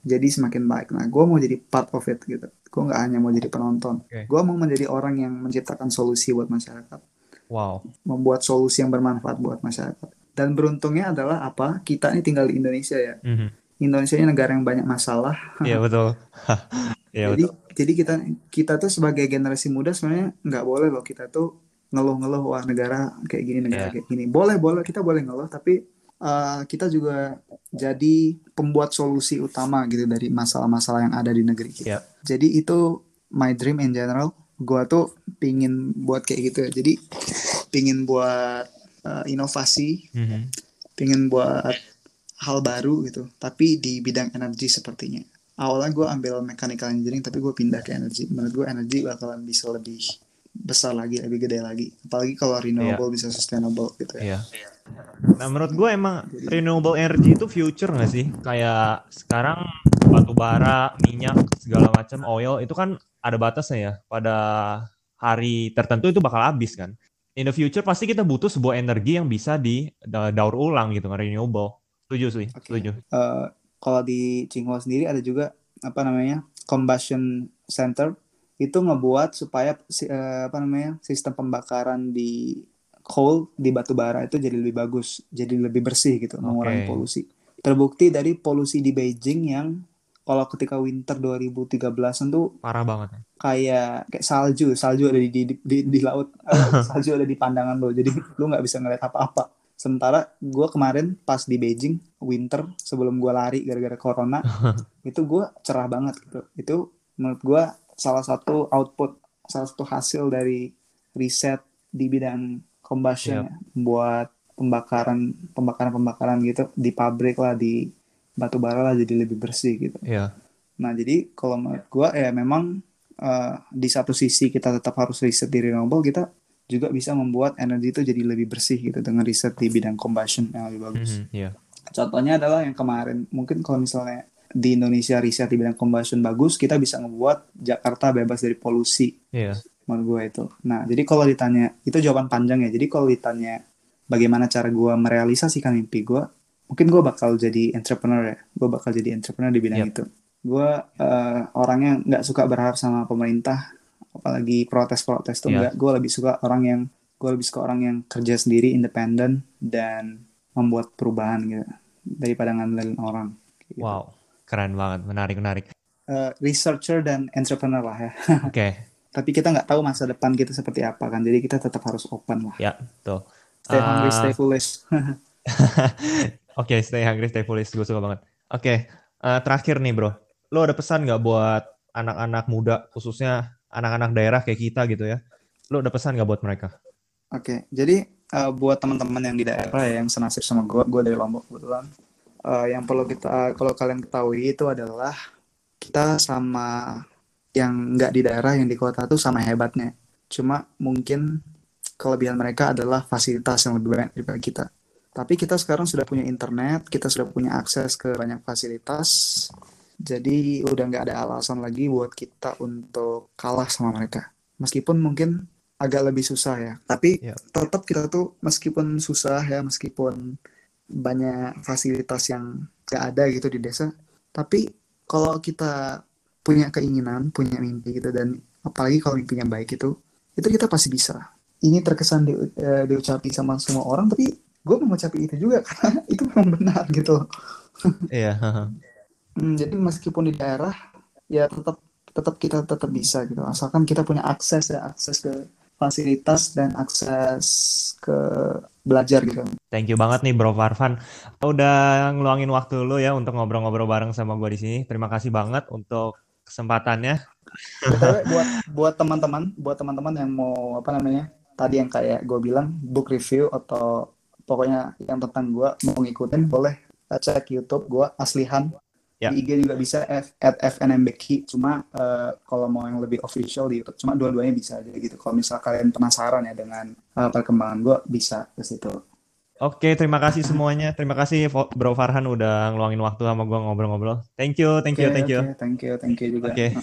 Jadi semakin baik. Nah, gue mau jadi part of it gitu. Gue nggak hanya mau jadi penonton. Oke. Gue mau menjadi orang yang menciptakan solusi buat masyarakat, Wow. membuat solusi yang bermanfaat buat masyarakat. Dan beruntungnya adalah apa? Kita ini tinggal di Indonesia ya. Mhm. Indonesia ini negara yang banyak masalah. Iya betul. Iya jadi betul. jadi kita kita tuh sebagai generasi muda sebenarnya nggak boleh loh kita tuh ngeluh-ngeluh wah negara kayak gini negara Iya. kayak gini boleh boleh kita boleh ngeluh tapi uh, kita juga jadi pembuat solusi utama gitu dari masalah-masalah yang ada di negeri kita. Iya. jadi itu my dream in general. Gua tuh pingin buat kayak gitu. Ya jadi pingin buat uh, inovasi Mhm. pingin buat hal baru gitu tapi di bidang energi sepertinya. Awalnya gue ambil mechanical engineering tapi gue pindah ke energi. Menurut gue energi bakalan bisa lebih besar lagi lebih gede lagi apalagi kalau renewable bisa sustainable gitu ya Iya. Nah menurut gue emang renewable energy itu future nggak sih? Kayak sekarang batu bara, minyak, segala macam, oil itu kan ada batasnya ya. Pada hari tertentu itu bakal habis kan. In the future pasti kita butuh sebuah energi yang bisa di da- daur ulang gitu, kan renewable. Setuju sih, Oke. setuju. Eh, kalau di Tsinghua sendiri ada juga apa namanya combustion center itu ngebuat supaya eh, apa namanya sistem pembakaran di coal di batu bara itu jadi lebih bagus jadi lebih bersih gitu mengurangi Oke. polusi terbukti dari polusi di Beijing yang kalau ketika winter 2013an tuh Parah banget. ya. kayak kayak salju, salju ada di di, di, di laut, eh, salju ada di pandangan lo, jadi lu nggak bisa ngeliat apa-apa. Sementara gue kemarin pas di Beijing winter sebelum gue lari gara-gara corona, itu gue cerah banget gitu. Itu menurut gue salah satu output, salah satu hasil dari riset di bidang combustion Yep. ya, buat pembakaran pembakaran pembakaran gitu di pabrik lah di batu bara lah jadi lebih bersih gitu. Iya. Nah, jadi kalau menurut gua ya memang eh, di satu sisi kita tetap harus riset di renewable, kita juga bisa membuat energi itu jadi lebih bersih gitu dengan riset di bidang combustion yang lebih bagus. Mhm, Iya. Contohnya adalah yang kemarin, mungkin kalau misalnya di Indonesia riset di bidang combustion bagus, kita bisa ngebuat Jakarta bebas dari polusi Iya. menurut gue itu. Nah, jadi kalau ditanya, itu jawaban panjang ya. Jadi kalau ditanya bagaimana cara gue merealisasikan mimpi gue, mungkin gue bakal jadi entrepreneur ya. Gue bakal jadi entrepreneur di bidang Yep. itu. Gue eh, orangnya nggak suka berharap sama pemerintah, apalagi protes-protes tuh nggak. Gue lebih suka orang yang gue lebih suka orang yang kerja sendiri, independen dan membuat perubahan gitu daripada ngandelin orang. Gitu. Wow. Keren banget. Menarik, menarik. Eh, researcher dan entrepreneur lah ya. Oke. Tapi kita nggak tahu masa depan kita seperti apa kan. Jadi kita tetap harus open lah. Ya, tuh. Stay hungry, stay foolish. Oke, stay hungry, stay foolish. Gue suka banget. Oke, eh, terakhir nih bro. Lo ada pesan nggak buat anak-anak muda, khususnya anak-anak daerah kayak kita gitu ya? Lo ada pesan nggak buat mereka? Oke, jadi eh, buat teman-teman yang di daerah ya, yang senasib sama gue, gue dari Lombok kebetulan. Eh, yang perlu kita, kalau kalian ketahui itu adalah kita sama yang nggak di daerah, yang di kota tuh sama hebatnya. Cuma mungkin kelebihan mereka adalah fasilitas yang lebih banyak daripada kita. Tapi kita sekarang sudah punya internet, kita sudah punya akses ke banyak fasilitas. Jadi udah nggak ada alasan lagi buat kita untuk kalah sama mereka. Meskipun mungkin agak lebih susah ya. Tapi Iya. tetap kita tuh meskipun susah ya, meskipun banyak fasilitas yang nggak ada gitu di desa. Tapi kalau kita punya keinginan, punya mimpi gitu dan apalagi kalau mimpinya baik itu, itu kita pasti bisa. Ini terkesan di, eh, diucapi sama semua orang, tapi gue mengucapi itu juga karena itu memang benar gitu. Iya. Hmm, jadi meskipun di daerah ya tetap tetap kita tetap bisa gitu asalkan kita punya akses ya akses ke fasilitas dan akses ke belajar gitu Thank you banget nih Bro Farvan. Udah ngeluangin waktu lo ya untuk ngobrol-ngobrol bareng sama gue di sini. Terima kasih banget untuk kesempatannya. Buat buat teman-teman buat teman-teman yang mau apa namanya tadi yang kayak gue bilang book review atau pokoknya yang tentang gue mau ngikutin boleh cek YouTube gue Aslihan Ya. di IG juga bisa F, at FNMBK cuma eh, kalau mau yang lebih official di YouTube cuma dua-duanya bisa aja gitu kalau misal kalian penasaran ya dengan eh, perkembangan gue bisa ke situ Oke, terima kasih semuanya. Terima kasih Bro Farhan udah ngeluangin waktu sama gue ngobrol-ngobrol. Thank you, thank you, Oke, thank you. oke, thank you thank you juga Oke.